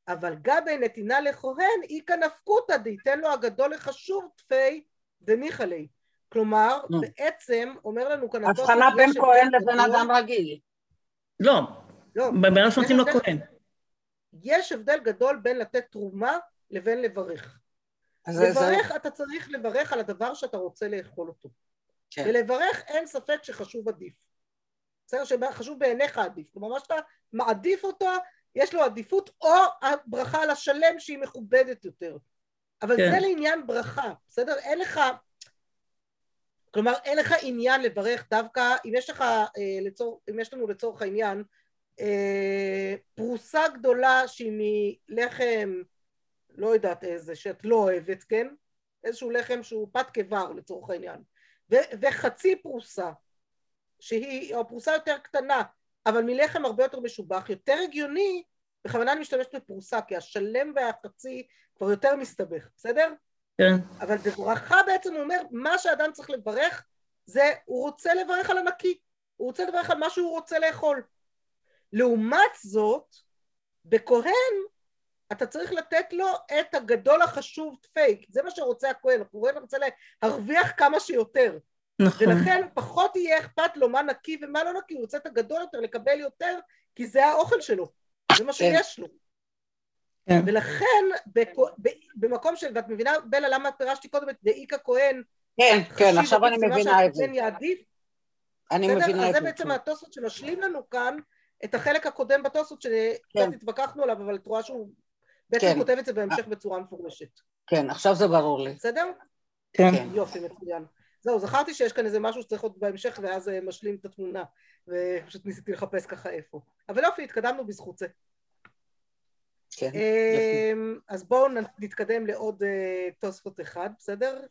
[SPEAKER 1] אבל גבי נתינה לכהן איכא נפקותא דייתן לו הגדול לחשוב תפי דניחא ליה. כלומר, no. בעצם אומר לנו כאן...
[SPEAKER 3] הבחנה בין כהן לבין אדם רגיל.
[SPEAKER 2] לא, לא. אדם שנותנים לו כהן.
[SPEAKER 1] יש הבדל גדול בין לתת תרומה לבין לברך. לברך, זה... אתה צריך לברך על הדבר שאתה רוצה לאכול אותו. כן. ולברך אין ספק שחשוב עדיף. בסדר? שחשוב בעיניך עדיף. כלומר, מה שאתה מעדיף אותו, יש לו עדיפות, או הברכה על השלם שהיא מכובדת יותר. אבל כן. זה לעניין ברכה, בסדר? אין לך... כלומר, אין לך עניין לברך דווקא, אם יש לך, אה, לצור, אם יש לנו לצורך העניין, אה, פרוסה גדולה שהיא מלחם, לא יודעת איזה, שאת לא אוהבת, כן? איזשהו לחם שהוא פת קבר לצורך העניין, ו- וחצי פרוסה, שהיא, או פרוסה יותר קטנה, אבל מלחם הרבה יותר משובח, יותר הגיוני, בכוונה אני משתמשת בפרוסה, כי השלם והחצי כבר יותר מסתבך, בסדר?
[SPEAKER 2] כן.
[SPEAKER 1] אבל בברכה בעצם הוא אומר, מה שאדם צריך לברך זה, הוא רוצה לברך על הנקי, הוא רוצה לברך על מה שהוא רוצה לאכול. לעומת זאת, בכהן אתה צריך לתת לו את הגדול החשוב פייק, זה מה שרוצה הכהן, הכהן רוצה להרוויח כמה שיותר. נכון. ולכן פחות יהיה אכפת לו מה נקי ומה לא נקי, הוא רוצה את הגדול יותר, לקבל יותר, כי זה האוכל שלו, זה מה כן. שיש לו. כן. ולכן במקום של, ואת מבינה בלה למה פירשתי קודם את דאיקה כהן,
[SPEAKER 3] כן, כן, עכשיו אני מבינה את זה.
[SPEAKER 1] יעדיף,
[SPEAKER 3] אני מבינה את זה.
[SPEAKER 1] אז זה בעצם התוספות שמשלים לנו כאן את החלק הקודם בתוספות שקצת כן. התווכחנו עליו, אבל את רואה שהוא בעצם. כותב את זה בהמשך בצורה מפורשת.
[SPEAKER 3] כן, עכשיו זה ברור לי.
[SPEAKER 1] בסדר?
[SPEAKER 2] כן.
[SPEAKER 1] יופי, מצוין. זהו, זכרתי שיש כאן איזה משהו שצריך עוד בהמשך ואז אה, משלים את התמונה ופשוט ניסיתי לחפש ככה איפה. אבל יופי, התקדמנו בזכות זה.
[SPEAKER 3] כן,
[SPEAKER 1] אמ, אז בואו נתקדם לעוד אה, תוספות אחד, בסדר?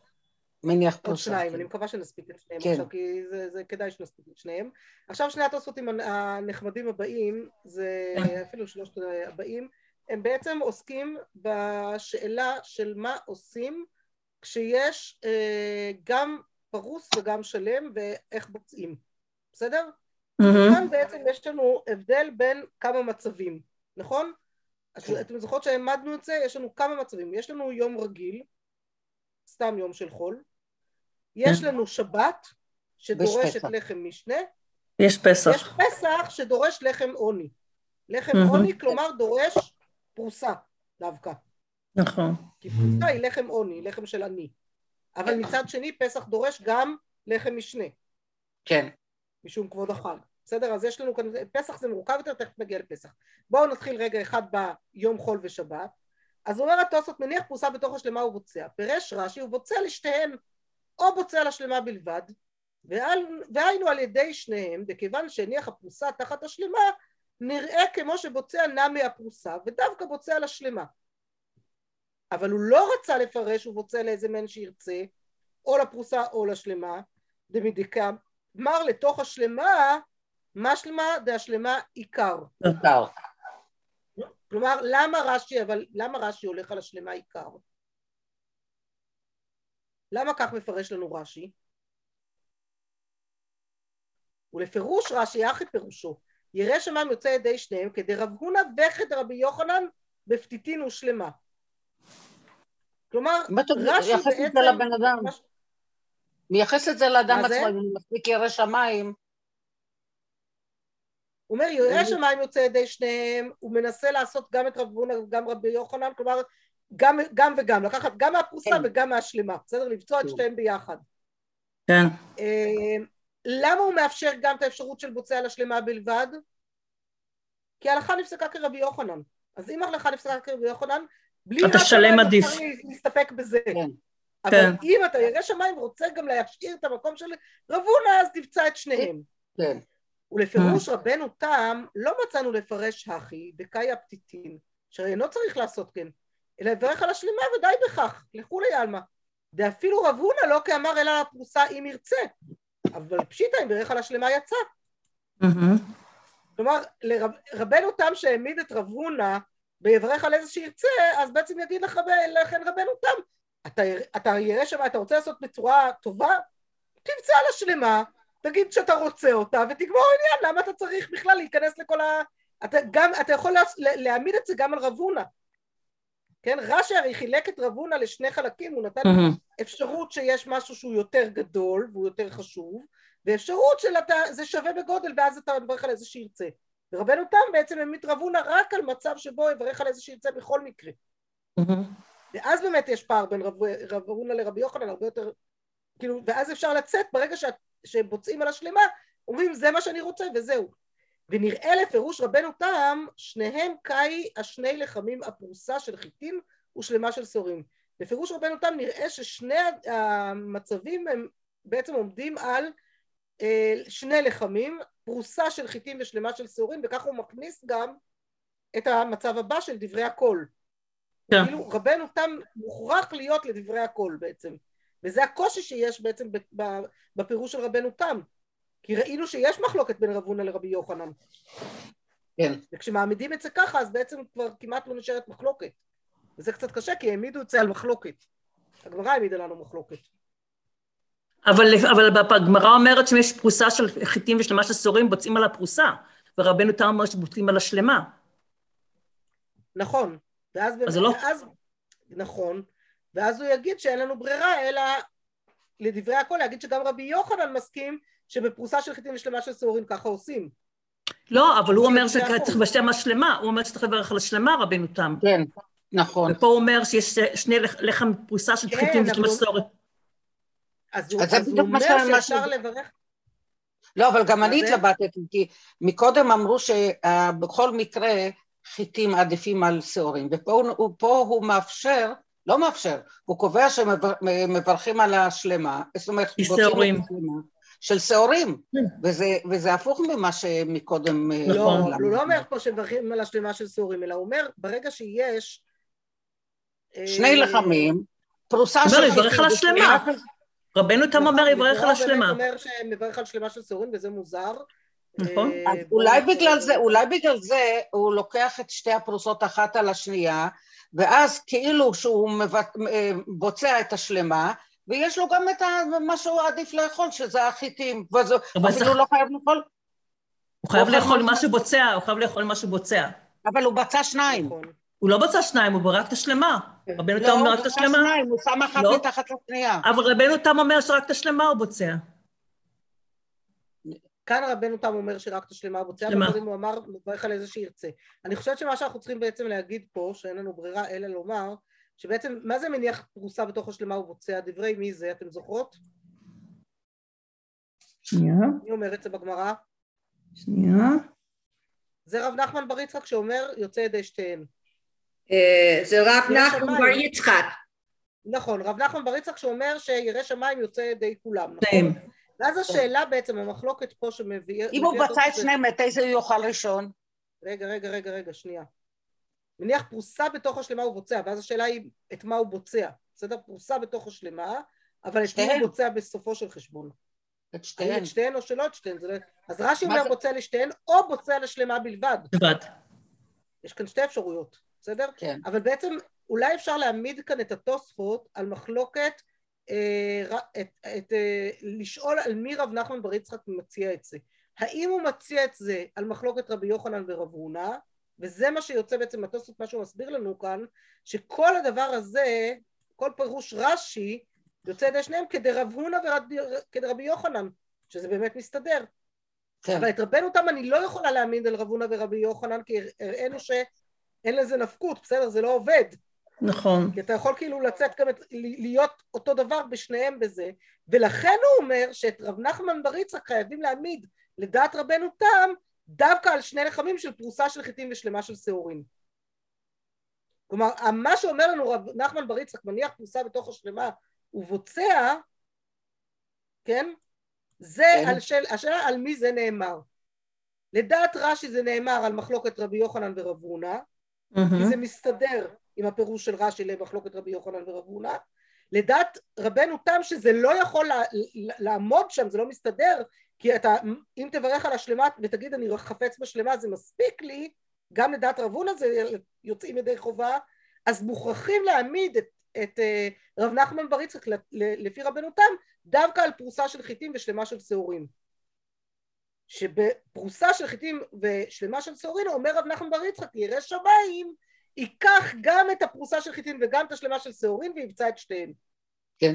[SPEAKER 3] מניח פה
[SPEAKER 1] עוד שניים, אני מקווה שנספיק את שניהם כן. עכשיו, כי זה, זה כדאי שנספיק את שניהם. עכשיו שני התוספותים הנחמדים הבאים, זה. אפילו שלושת הבאים, הם בעצם עוסקים בשאלה של מה עושים כשיש אה, גם פרוס וגם שלם ואיך בוצעים, בסדר?
[SPEAKER 2] מהמם.
[SPEAKER 1] כאן בעצם יש לנו הבדל בין כמה מצבים, נכון? אז
[SPEAKER 3] כן.
[SPEAKER 1] אתם זוכרות שהעמדנו את זה? יש לנו כמה מצבים. יש לנו יום רגיל, סתם יום של חול. יש
[SPEAKER 2] כן.
[SPEAKER 1] לנו שבת, שדורשת. לחם משנה.
[SPEAKER 2] יש פסח.
[SPEAKER 1] יש פסח שדורש לחם עוני. לחם
[SPEAKER 2] מהמם.
[SPEAKER 1] עוני, כלומר דורש פרוסה דווקא.
[SPEAKER 2] נכון.
[SPEAKER 1] כי פרוסה היא לחם עוני, לחם של עני. אבל מצד שני פסח דורש גם לחם משנה,
[SPEAKER 3] כן.
[SPEAKER 1] משום כבוד החג. בסדר? אז יש לנו כאן, פסח זה מורכב יותר, תכף נגיע לפסח. בואו נתחיל רגע אחד ביום חול ושבת. אז אומר התוספות, מניח פרוסה בתוך השלמה ובוצע. פירש רש"י, הוא בוצע לשתיהן, או בוצע לשלמה בלבד, והיינו על ידי שניהם, וכיוון שהניח הפרוסה תחת השלמה, נראה כמו שבוצע נע מהפרוסה, ודווקא בוצע לשלמה. אבל הוא לא רצה לפרש, הוא בוצע לאיזה מן שירצה, או לפרוסה או לשלמה, דמדיקה, אמר לתוך השלמה, מה שלמה? דהשלמה עיקר.
[SPEAKER 3] מותר.
[SPEAKER 1] כלומר, למה רש"י, אבל למה רש"י הולך על השלמה עיקר? למה כך מפרש לנו רש"י? ולפירוש רש"י, אחי פירושו, ירא שמיים יוצא ידי שניהם כדרב הונא וכדרבי יוחנן בפתיתין ושלמה. כלומר, רש"י בעצם...
[SPEAKER 3] לבן אדם? מייחס את זה לאדם? עצמו, אם הוא מספיק ירא שמיים,
[SPEAKER 1] הוא אומר, ירא שמיים יוצא ידי שניהם, הוא מנסה לעשות גם את רב הונא וגם רבי יוחנן, כלומר, גם, גם וגם, לקחת גם מהפרוסה
[SPEAKER 3] כן.
[SPEAKER 1] וגם מהשלמה, בסדר? לבצוע את
[SPEAKER 3] כן.
[SPEAKER 1] שתיהם ביחד.
[SPEAKER 2] כן.
[SPEAKER 1] אה, למה הוא מאפשר גם את האפשרות של בוצע לשלמה בלבד? כי ההלכה נפסקה כרבי יוחנן. אז אם ההלכה נפסקה כרבי יוחנן, בלי
[SPEAKER 2] אתה שלם עדיף.
[SPEAKER 1] להסתפק בזה.
[SPEAKER 3] כן.
[SPEAKER 1] אבל
[SPEAKER 2] כן.
[SPEAKER 1] אם אתה ירא שמיים ורוצה גם להשאיר את המקום של רב הונא, אז תבצע את שניהם.
[SPEAKER 3] כן.
[SPEAKER 1] ולפירוש רבנו תם, לא מצאנו לפרש הכי דקאי הפתיתין, שהרי אינו צריך לעשות כן, אלא יברך על השלמה ודי בכך, לכולי עלמא. דאפילו רב הונא לא כאמר אלא על הפרוסה אם ירצה, אבל פשיטא אם בירך על השלמה יצא. כלומר, לרב, רבנו תם שהעמיד את רב הונא ויברך על איזה שירצה, אז בעצם יגיד לך, לכן רבנו תם, אתה, אתה ירא שם, אתה רוצה לעשות בצורה טובה? תמצא לה שלמה, תגיד שאתה רוצה אותה ותגמור עניין, למה אתה צריך בכלל להיכנס לכל ה... אתה, גם, אתה יכול לה, להעמיד את זה גם על רב הונא. כן, רש"י הרי חילק את רב הונא לשני חלקים, הוא נתן
[SPEAKER 2] מהמם.
[SPEAKER 1] אפשרות שיש משהו שהוא יותר גדול והוא יותר חשוב, ואפשרות של אתה, זה שווה בגודל ואז אתה מברך על איזה שירצה. ורבנו תם בעצם רב הונא רק על מצב שבו יברך על איזה שירצה בכל מקרה.
[SPEAKER 2] מהמם.
[SPEAKER 1] ואז באמת יש פער בין רב, רב לרבי יוחנן הרבה יותר, כאילו, ואז אפשר לצאת ברגע ש, שבוצעים על השלמה, אומרים זה מה שאני רוצה וזהו. ונראה לפירוש רבנו תם, שניהם קאי השני לחמים הפרוסה של חיטים ושלמה של סורים. בפירוש רבנו תם נראה ששני המצבים הם בעצם עומדים על אה, שני לחמים, פרוסה של חיטים ושלמה של שעורים, וכך הוא מכניס גם את המצב הבא של דברי הקול.
[SPEAKER 2] כן.
[SPEAKER 1] כאילו רבנו תם מוכרח להיות לדברי הקול בעצם, וזה הקושי שיש בעצם ב- ב- בפירוש של רבנו תם, כי ראינו שיש מחלוקת בין רב הונא לרבי יוחנן,
[SPEAKER 3] כן.
[SPEAKER 1] וכשמעמידים את זה ככה אז בעצם כבר כמעט לא נשארת מחלוקת, וזה קצת קשה כי העמידו את זה על מחלוקת, הגמרא העמידה לנו מחלוקת.
[SPEAKER 2] אבל, אבל הגמרא אומרת שאם יש פרוסה של חיטים ושלמה של שעורים, בוצעים על הפרוסה, ורבנו תם אומר שבוצעים על השלמה.
[SPEAKER 1] נכון, ואז,
[SPEAKER 2] אז זה לא-
[SPEAKER 1] ואז נכון, ואז הוא יגיד שאין לנו ברירה אלא לדברי הכל להגיד שגם רבי יוחנן מסכים שבפרוסה של חיטים ושלמה של שעורים ככה עושים.
[SPEAKER 2] לא, אבל הוא אומר שצריך. לבשל השלמה, הוא אומר שצריך לברך על השלמה, רבנו תם.
[SPEAKER 3] כן, נכון.
[SPEAKER 2] ופה הוא אומר שיש שני לח- לחם פרוסה של
[SPEAKER 1] כן,
[SPEAKER 2] חיטים ושלמה של שעורים.
[SPEAKER 1] אז הוא,
[SPEAKER 3] אז
[SPEAKER 1] הוא אומר שאפשר לברך,
[SPEAKER 3] לא, אבל גם אני? התלבטתי, כי מקודם אמרו שבכל מקרה חיטים עדיפים על שעורים, ופה הוא, הוא- מאפשר, לא מאפשר, הוא קובע שמברכים על השלמה, זאת אומרת,
[SPEAKER 2] שעורים.
[SPEAKER 3] של שעורים,
[SPEAKER 2] כן.
[SPEAKER 3] וזה, וזה הפוך ממה שמקודם... אה,
[SPEAKER 1] לא,
[SPEAKER 2] נכון.
[SPEAKER 1] אבל הוא לא אומר פה שמברכים על השלמה של שעורים, אלא הוא אומר ברגע שיש אה,
[SPEAKER 3] שני לחמים, פרוסה
[SPEAKER 2] הוא אומר,
[SPEAKER 3] של...
[SPEAKER 2] יברך על השלמה. רבנו תם אומר
[SPEAKER 1] נכון,
[SPEAKER 2] יברך על השלמה.
[SPEAKER 1] אומר שמברך על שלמה של שעורים וזה מוזר.
[SPEAKER 2] נכון.
[SPEAKER 1] אה,
[SPEAKER 3] אולי. בגלל זה, אולי בגלל זה הוא לוקח את שתי הפרוסות אחת על השנייה, ואז כאילו שהוא אה, בוצע את השלמה, ויש לו גם את מה שהוא עדיף לאכול, שזה החיטים, הוא אפילו לא חייב לאכול.
[SPEAKER 2] הוא חייב לאכול
[SPEAKER 3] מה-
[SPEAKER 2] מה שבוצע, הוא חייב לאכול מה שבוצע.
[SPEAKER 3] אבל הוא בצע שניים.
[SPEAKER 2] הוא לא בצע שניים, הוא רק את השלמה. רבנו
[SPEAKER 3] לא,
[SPEAKER 2] תם אומר
[SPEAKER 3] הוא
[SPEAKER 2] רק את
[SPEAKER 3] בצע
[SPEAKER 2] השלמה.
[SPEAKER 3] שניים, הוא שם אחת
[SPEAKER 2] לא.
[SPEAKER 3] מתחת לשנייה.
[SPEAKER 2] אבל רבנו תם אומר שרק את השלמה הוא בוצע.
[SPEAKER 1] כאן רבנו תם אומר שרק את השלמה הוא בוצע. וקודם הוא אמר, מברך על איזה שירצה. אני חושבת שמה שאנחנו צריכים בעצם להגיד פה, שאין לנו ברירה אלא לומר, שבעצם, מה זה מניח פרוסה בתוך השלמה ובוצע? דברי מי זה? אתם זוכרות?
[SPEAKER 2] שנייה,
[SPEAKER 1] מי אומר את זה בגמרא?
[SPEAKER 2] שנייה.
[SPEAKER 1] זה רב נחמן בר יצחק שאומר יוצא ידי שתיהן.
[SPEAKER 5] אה, זה רב נחמן. בר יצחק.
[SPEAKER 1] נכון, רב נחמן בר יצחק שאומר שירא שמיים יוצא ידי כולם,
[SPEAKER 2] שניהם.
[SPEAKER 1] נכון? ואז השאלה בעצם, המחלוקת פה שמביא...
[SPEAKER 3] אם הוא בצע את שניהם, את איזה הוא יאכל ראשון?
[SPEAKER 1] רגע, רגע, רגע, רגע, שנייה. מניח פרוסה בתוך השלמה הוא בוצע, ואז השאלה היא את מה הוא בוצע. בסדר? פרוסה בתוך השלמה, אבל את מי. הוא בוצע בסופו של חשבון.
[SPEAKER 3] את שתיהן.
[SPEAKER 1] את שתיהן או שלא את שתיהן. לא... אז רש"י אומר בוצע לשתיהן, או בוצע לשלמה בלבד.
[SPEAKER 2] לבד.
[SPEAKER 1] יש כאן שתי אפשרויות, בסדר?
[SPEAKER 3] כן.
[SPEAKER 1] אבל בעצם אולי אפשר להעמיד כאן את התוספות על מחלוקת, אה, את, את, אה, לשאול על מי רב נחמן בר יצחק מציע את זה. האם הוא מציע את זה על מחלוקת רבי יוחנן ורב הונא, וזה מה שיוצא בעצם מהתוספות, מה שהוא מסביר לנו כאן, שכל הדבר הזה, כל פירוש רש"י, יוצא ידי שניהם כדרב הונא וכדרבי יוחנן, שזה באמת מסתדר.
[SPEAKER 3] כן.
[SPEAKER 1] אבל את רבנו תם אני לא יכולה להעמיד על רב הונא ורבי יוחנן, כי הראינו שאין לזה נפקות, בסדר? זה לא עובד.
[SPEAKER 2] נכון.
[SPEAKER 1] כי אתה יכול כאילו לצאת גם, להיות אותו דבר בשניהם בזה, ולכן הוא אומר שאת רב נחמן בר יצחק חייבים להעמיד לדעת רבנו תם דווקא על שני לחמים של פרוסה של חיטים ושלמה של שעורים. כלומר, מה שאומר לנו רב נחמן בר יצחק, מניח פרוסה בתוך השלמה ובוצע, כן? זה
[SPEAKER 3] כן.
[SPEAKER 1] על של, השאלה על מי זה נאמר. לדעת רש"י זה נאמר על מחלוקת רבי יוחנן ורב הונא, כי
[SPEAKER 2] מהמם.
[SPEAKER 1] זה מסתדר עם הפירוש של רש"י למחלוקת רבי יוחנן ורב הונא. לדעת רבנו תם שזה לא יכול לעמוד שם, זה לא מסתדר, כי אתה, אם תברך על השלמה ותגיד אני חפץ בשלמה זה מספיק לי, גם לדעת רב זה יוצאים ידי חובה, אז מוכרחים להעמיד את, את אה, רב נחמן בר יצחק לפי רבנו תם דווקא על פרוסה של חיטים ושלמה של שעורים. שבפרוסה של חיטים ושלמה של שעורים אומר רב נחמן בר יצחק ירא שמיים ייקח גם את הפרוסה של חיטין וגם את השלמה של שעורים ויבצע את שתיהן.
[SPEAKER 3] כן.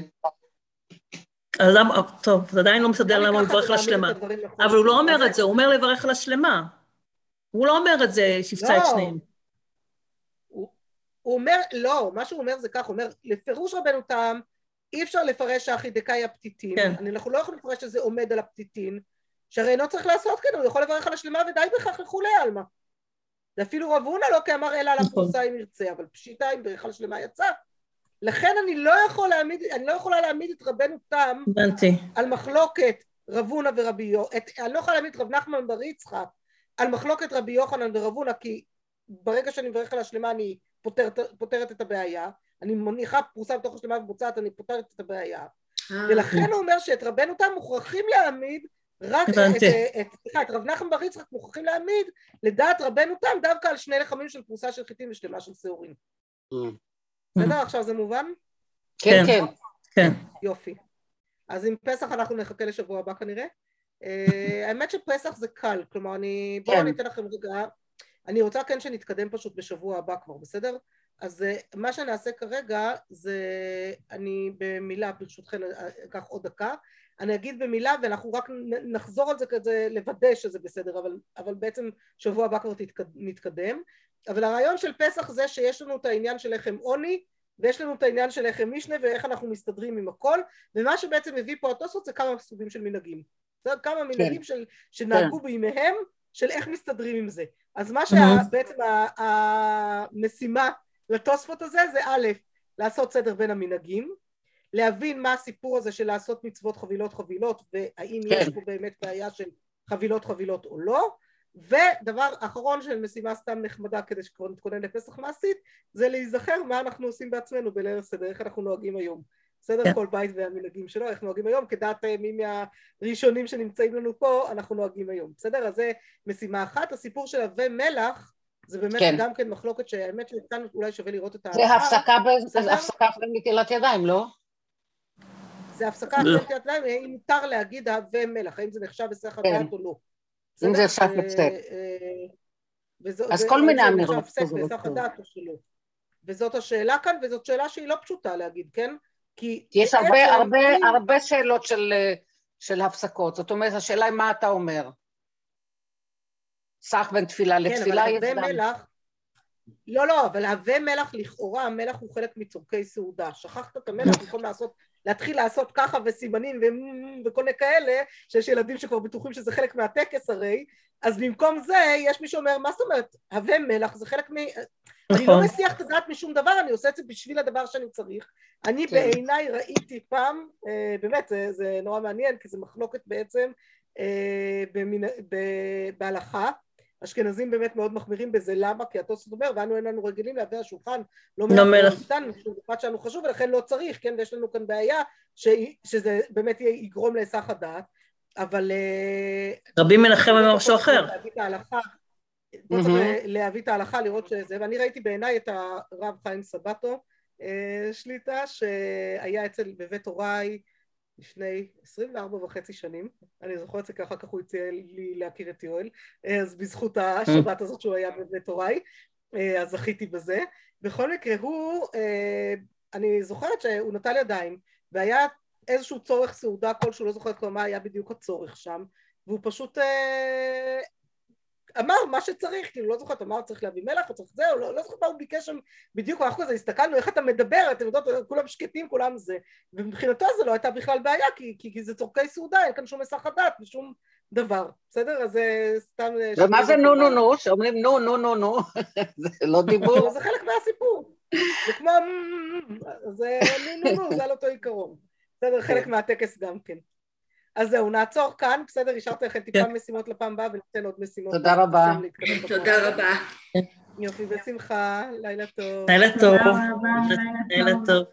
[SPEAKER 2] אז למה, טוב, זה עדיין לא מסדר למה הוא מברך על השלמה.
[SPEAKER 1] נכון.
[SPEAKER 2] אבל הוא לא אומר
[SPEAKER 1] זה-
[SPEAKER 2] את זה, הוא אומר לברך על השלמה. הוא לא אומר את זה, שיפצע את
[SPEAKER 1] לא.
[SPEAKER 2] שניהם.
[SPEAKER 1] הוא הוא אומר, לא, מה שהוא אומר זה כך, הוא אומר, לפירוש רבנו תם, אי אפשר לפרש שהחידקאי הפתיתין,
[SPEAKER 2] כן.
[SPEAKER 1] אנחנו לא יכולים לפרש שזה עומד על הפתיתין, שהרי אינו צריך לעשות כן, הוא יכול לברך על השלמה ודי בכך לכולי עלמא. ואפילו רב הונא לא כאמר אלא על
[SPEAKER 2] נכון.
[SPEAKER 1] הפרוסה אם ירצה, אבל פשיטה אם ברך על השלמה יצא. לכן אני לא יכול להעמיד, אני לא יכולה להעמיד את רבנו תם. על מחלוקת רב הונא ורבי יוחנן, אני לא יכולה להעמיד את רב נחמן בר יצחק על מחלוקת רבי יוחנן ורב הונא, כי ברגע שאני מברך על השלמה אני פותרת, פותרת את הבעיה, אני מניחה פרוסה בתוך השלמה ובוצעת, אני פותרת את הבעיה,
[SPEAKER 5] אה,
[SPEAKER 1] ולכן הוא אומר שאת רבנו תם מוכרחים להעמיד רק את. את, את, סליחה, את רב נחמן בר יצחק מוכרחים להעמיד לדעת רבנו תם דווקא על שני לחמים של פרוסה של חיטים ושלמה של שעורים. בסדר? עכשיו זה מובן?
[SPEAKER 3] כן,
[SPEAKER 2] כן.
[SPEAKER 3] כן.
[SPEAKER 2] כן.
[SPEAKER 1] יופי. אז עם פסח אנחנו נחכה לשבוע הבא כנראה. אה, האמת שפסח זה קל, כלומר אני... בואו
[SPEAKER 3] כן.
[SPEAKER 1] אני אתן לכם רגע... אני רוצה כן שנתקדם פשוט בשבוע הבא כבר, בסדר? אז אה, מה שנעשה כרגע זה... אני במילה, ברשותכם, אה, אקח עוד דקה. אני אגיד במילה ואנחנו רק נחזור על זה כזה לוודא שזה בסדר, אבל, אבל בעצם שבוע הבא כבר נתקדם. אבל הרעיון של פסח זה שיש לנו את העניין של לחם עוני, ויש לנו את העניין של לחם משנה ואיך אנחנו מסתדרים עם הכל, ומה שבעצם מביא פה התוספות זה כמה סוגים של מנהגים. זה כמה מנהגים של, שנהגו בימיהם, של איך מסתדרים עם זה. אז מה שבעצם המשימה לתוספות הזה זה א', לעשות סדר בין המנהגים, להבין מה הסיפור הזה של לעשות מצוות חבילות חבילות, והאם
[SPEAKER 3] כן.
[SPEAKER 1] יש פה באמת בעיה של חבילות חבילות או לא, ודבר אחרון של משימה סתם נחמדה כדי שכבר נתכונן לפסח מעשית, זה להיזכר מה אנחנו עושים בעצמנו בליל הסדר, איך אנחנו נוהגים היום. בסדר?
[SPEAKER 2] כן.
[SPEAKER 1] כל בית והמנהגים שלו, איך נוהגים היום, כדעת אה, מי מהראשונים שנמצאים לנו פה, אנחנו נוהגים היום. בסדר? אז זה משימה אחת. הסיפור של הווה מלח, זה באמת
[SPEAKER 3] כן.
[SPEAKER 1] גם כן מחלוקת שהאמת שכאן אולי שווה לראות את
[SPEAKER 3] זה
[SPEAKER 1] ההלכה.
[SPEAKER 3] הפסקה ב-
[SPEAKER 1] בסדר?
[SPEAKER 3] זה הפסקה אחרי נטילת ידיים, לא?
[SPEAKER 1] זה הפסקה. אחרי נטילת ידיים, האם מותר להגיד הווה מלח, האם זה נחשב בסך
[SPEAKER 3] כן.
[SPEAKER 1] הדעת או לא.
[SPEAKER 3] אם זה הפסק.
[SPEAKER 1] אה, וזו-
[SPEAKER 3] אז
[SPEAKER 1] ו-
[SPEAKER 3] כל מיני אמירות כן.
[SPEAKER 1] וזאת השאלה כאן, וזאת שאלה שהיא לא פשוטה להגיד, כן? כי
[SPEAKER 3] יש הרבה, הרבה, הרבה שאלות של, אה, של הפסקות. זאת אומרת, השאלה היא מה אתה אומר. סך בין תפילה
[SPEAKER 1] כן,
[SPEAKER 3] לתפילה
[SPEAKER 1] אבל
[SPEAKER 3] יש
[SPEAKER 1] הווה. מלח, לא, לא, אבל הווה מלח לכאורה, המלח הוא חלק מצורכי סעודה. שכחת את המלח במקום לעשות, להתחיל לעשות ככה וסימנים ו- וכל מיני כאלה, שיש ילדים שכבר בטוחים שזה חלק מהטקס הרי, אז במקום זה יש מי שאומר, מה זאת אומרת, הווה מלח זה חלק מ... אני לא
[SPEAKER 2] נכון.
[SPEAKER 1] מסיח את הדעת משום דבר, אני עושה את זה בשביל הדבר שאני צריך. אני
[SPEAKER 3] כן.
[SPEAKER 1] בעיניי ראיתי פעם, אה, באמת, זה, זה נורא מעניין, כי זה מחלוקת בעצם אה, במין, ב, בהלכה. אשכנזים באמת מאוד מחמירים בזה, למה? כי התוספות אומר, ואנו אין לנו רגילים להביא השולחן, לא
[SPEAKER 2] לא.
[SPEAKER 1] קטן, משום דבר שלנו חשוב, ולכן לא צריך, כן? ויש לנו כאן בעיה ש, שזה באמת יגרום להיסח הדעת, אבל... אה,
[SPEAKER 2] רבי מנחם אומר משהו אחר.
[SPEAKER 1] להביא את ההלכה, פה צריך להביא את ההלכה, לראות שזה, ואני ראיתי בעיניי את הרב חיים סבטו אה, שליטה, שהיה אצל, בבית הוריי לפני 24 וחצי שנים, אני זוכרת את זה ככה, כך הוא הציע לי להכיר את יואל, אה, אז בזכות השבת הזאת שהוא היה בבית הוריי, אה, אז זכיתי בזה. בכל מקרה, הוא, אה, אני זוכרת שהוא נטל ידיים, והיה איזשהו צורך סעודה כלשהו, לא זוכרת כבר מה היה בדיוק הצורך שם, והוא פשוט אמר מה שצריך, כאילו לא זוכרת, אמר צריך להביא מלח, צריך זה, לא, לא זוכרת מה הוא ביקש שם בדיוק, אנחנו כזה הסתכלנו איך אתה מדבר, אתם יודעות, כולם שקטים, כולם זה, ומבחינתו זה לא הייתה בכלל בעיה, כי, כי, כי זה צורכי סעודה, אין כאן שום היסח הדעת ושום דבר, בסדר? אז זה סתם...
[SPEAKER 3] ומה זה נו נו נו? שאומרים נו נו נו נו, זה לא דיבור.
[SPEAKER 1] זה חלק מהסיפור, זה כמו... זה נו נו נו, זה על אותו עיקרון, בסדר? חלק מהטקס גם כן. אז זהו, נעצור כאן, בסדר? השארתי לכם טיפה
[SPEAKER 2] כן.
[SPEAKER 1] משימות לפעם הבאה וניתן עוד משימות.
[SPEAKER 3] תודה רבה.
[SPEAKER 5] תודה רבה.
[SPEAKER 1] יופי, בשמחה, לילה טוב.
[SPEAKER 2] לילה טוב.
[SPEAKER 4] לילה.
[SPEAKER 2] טוב.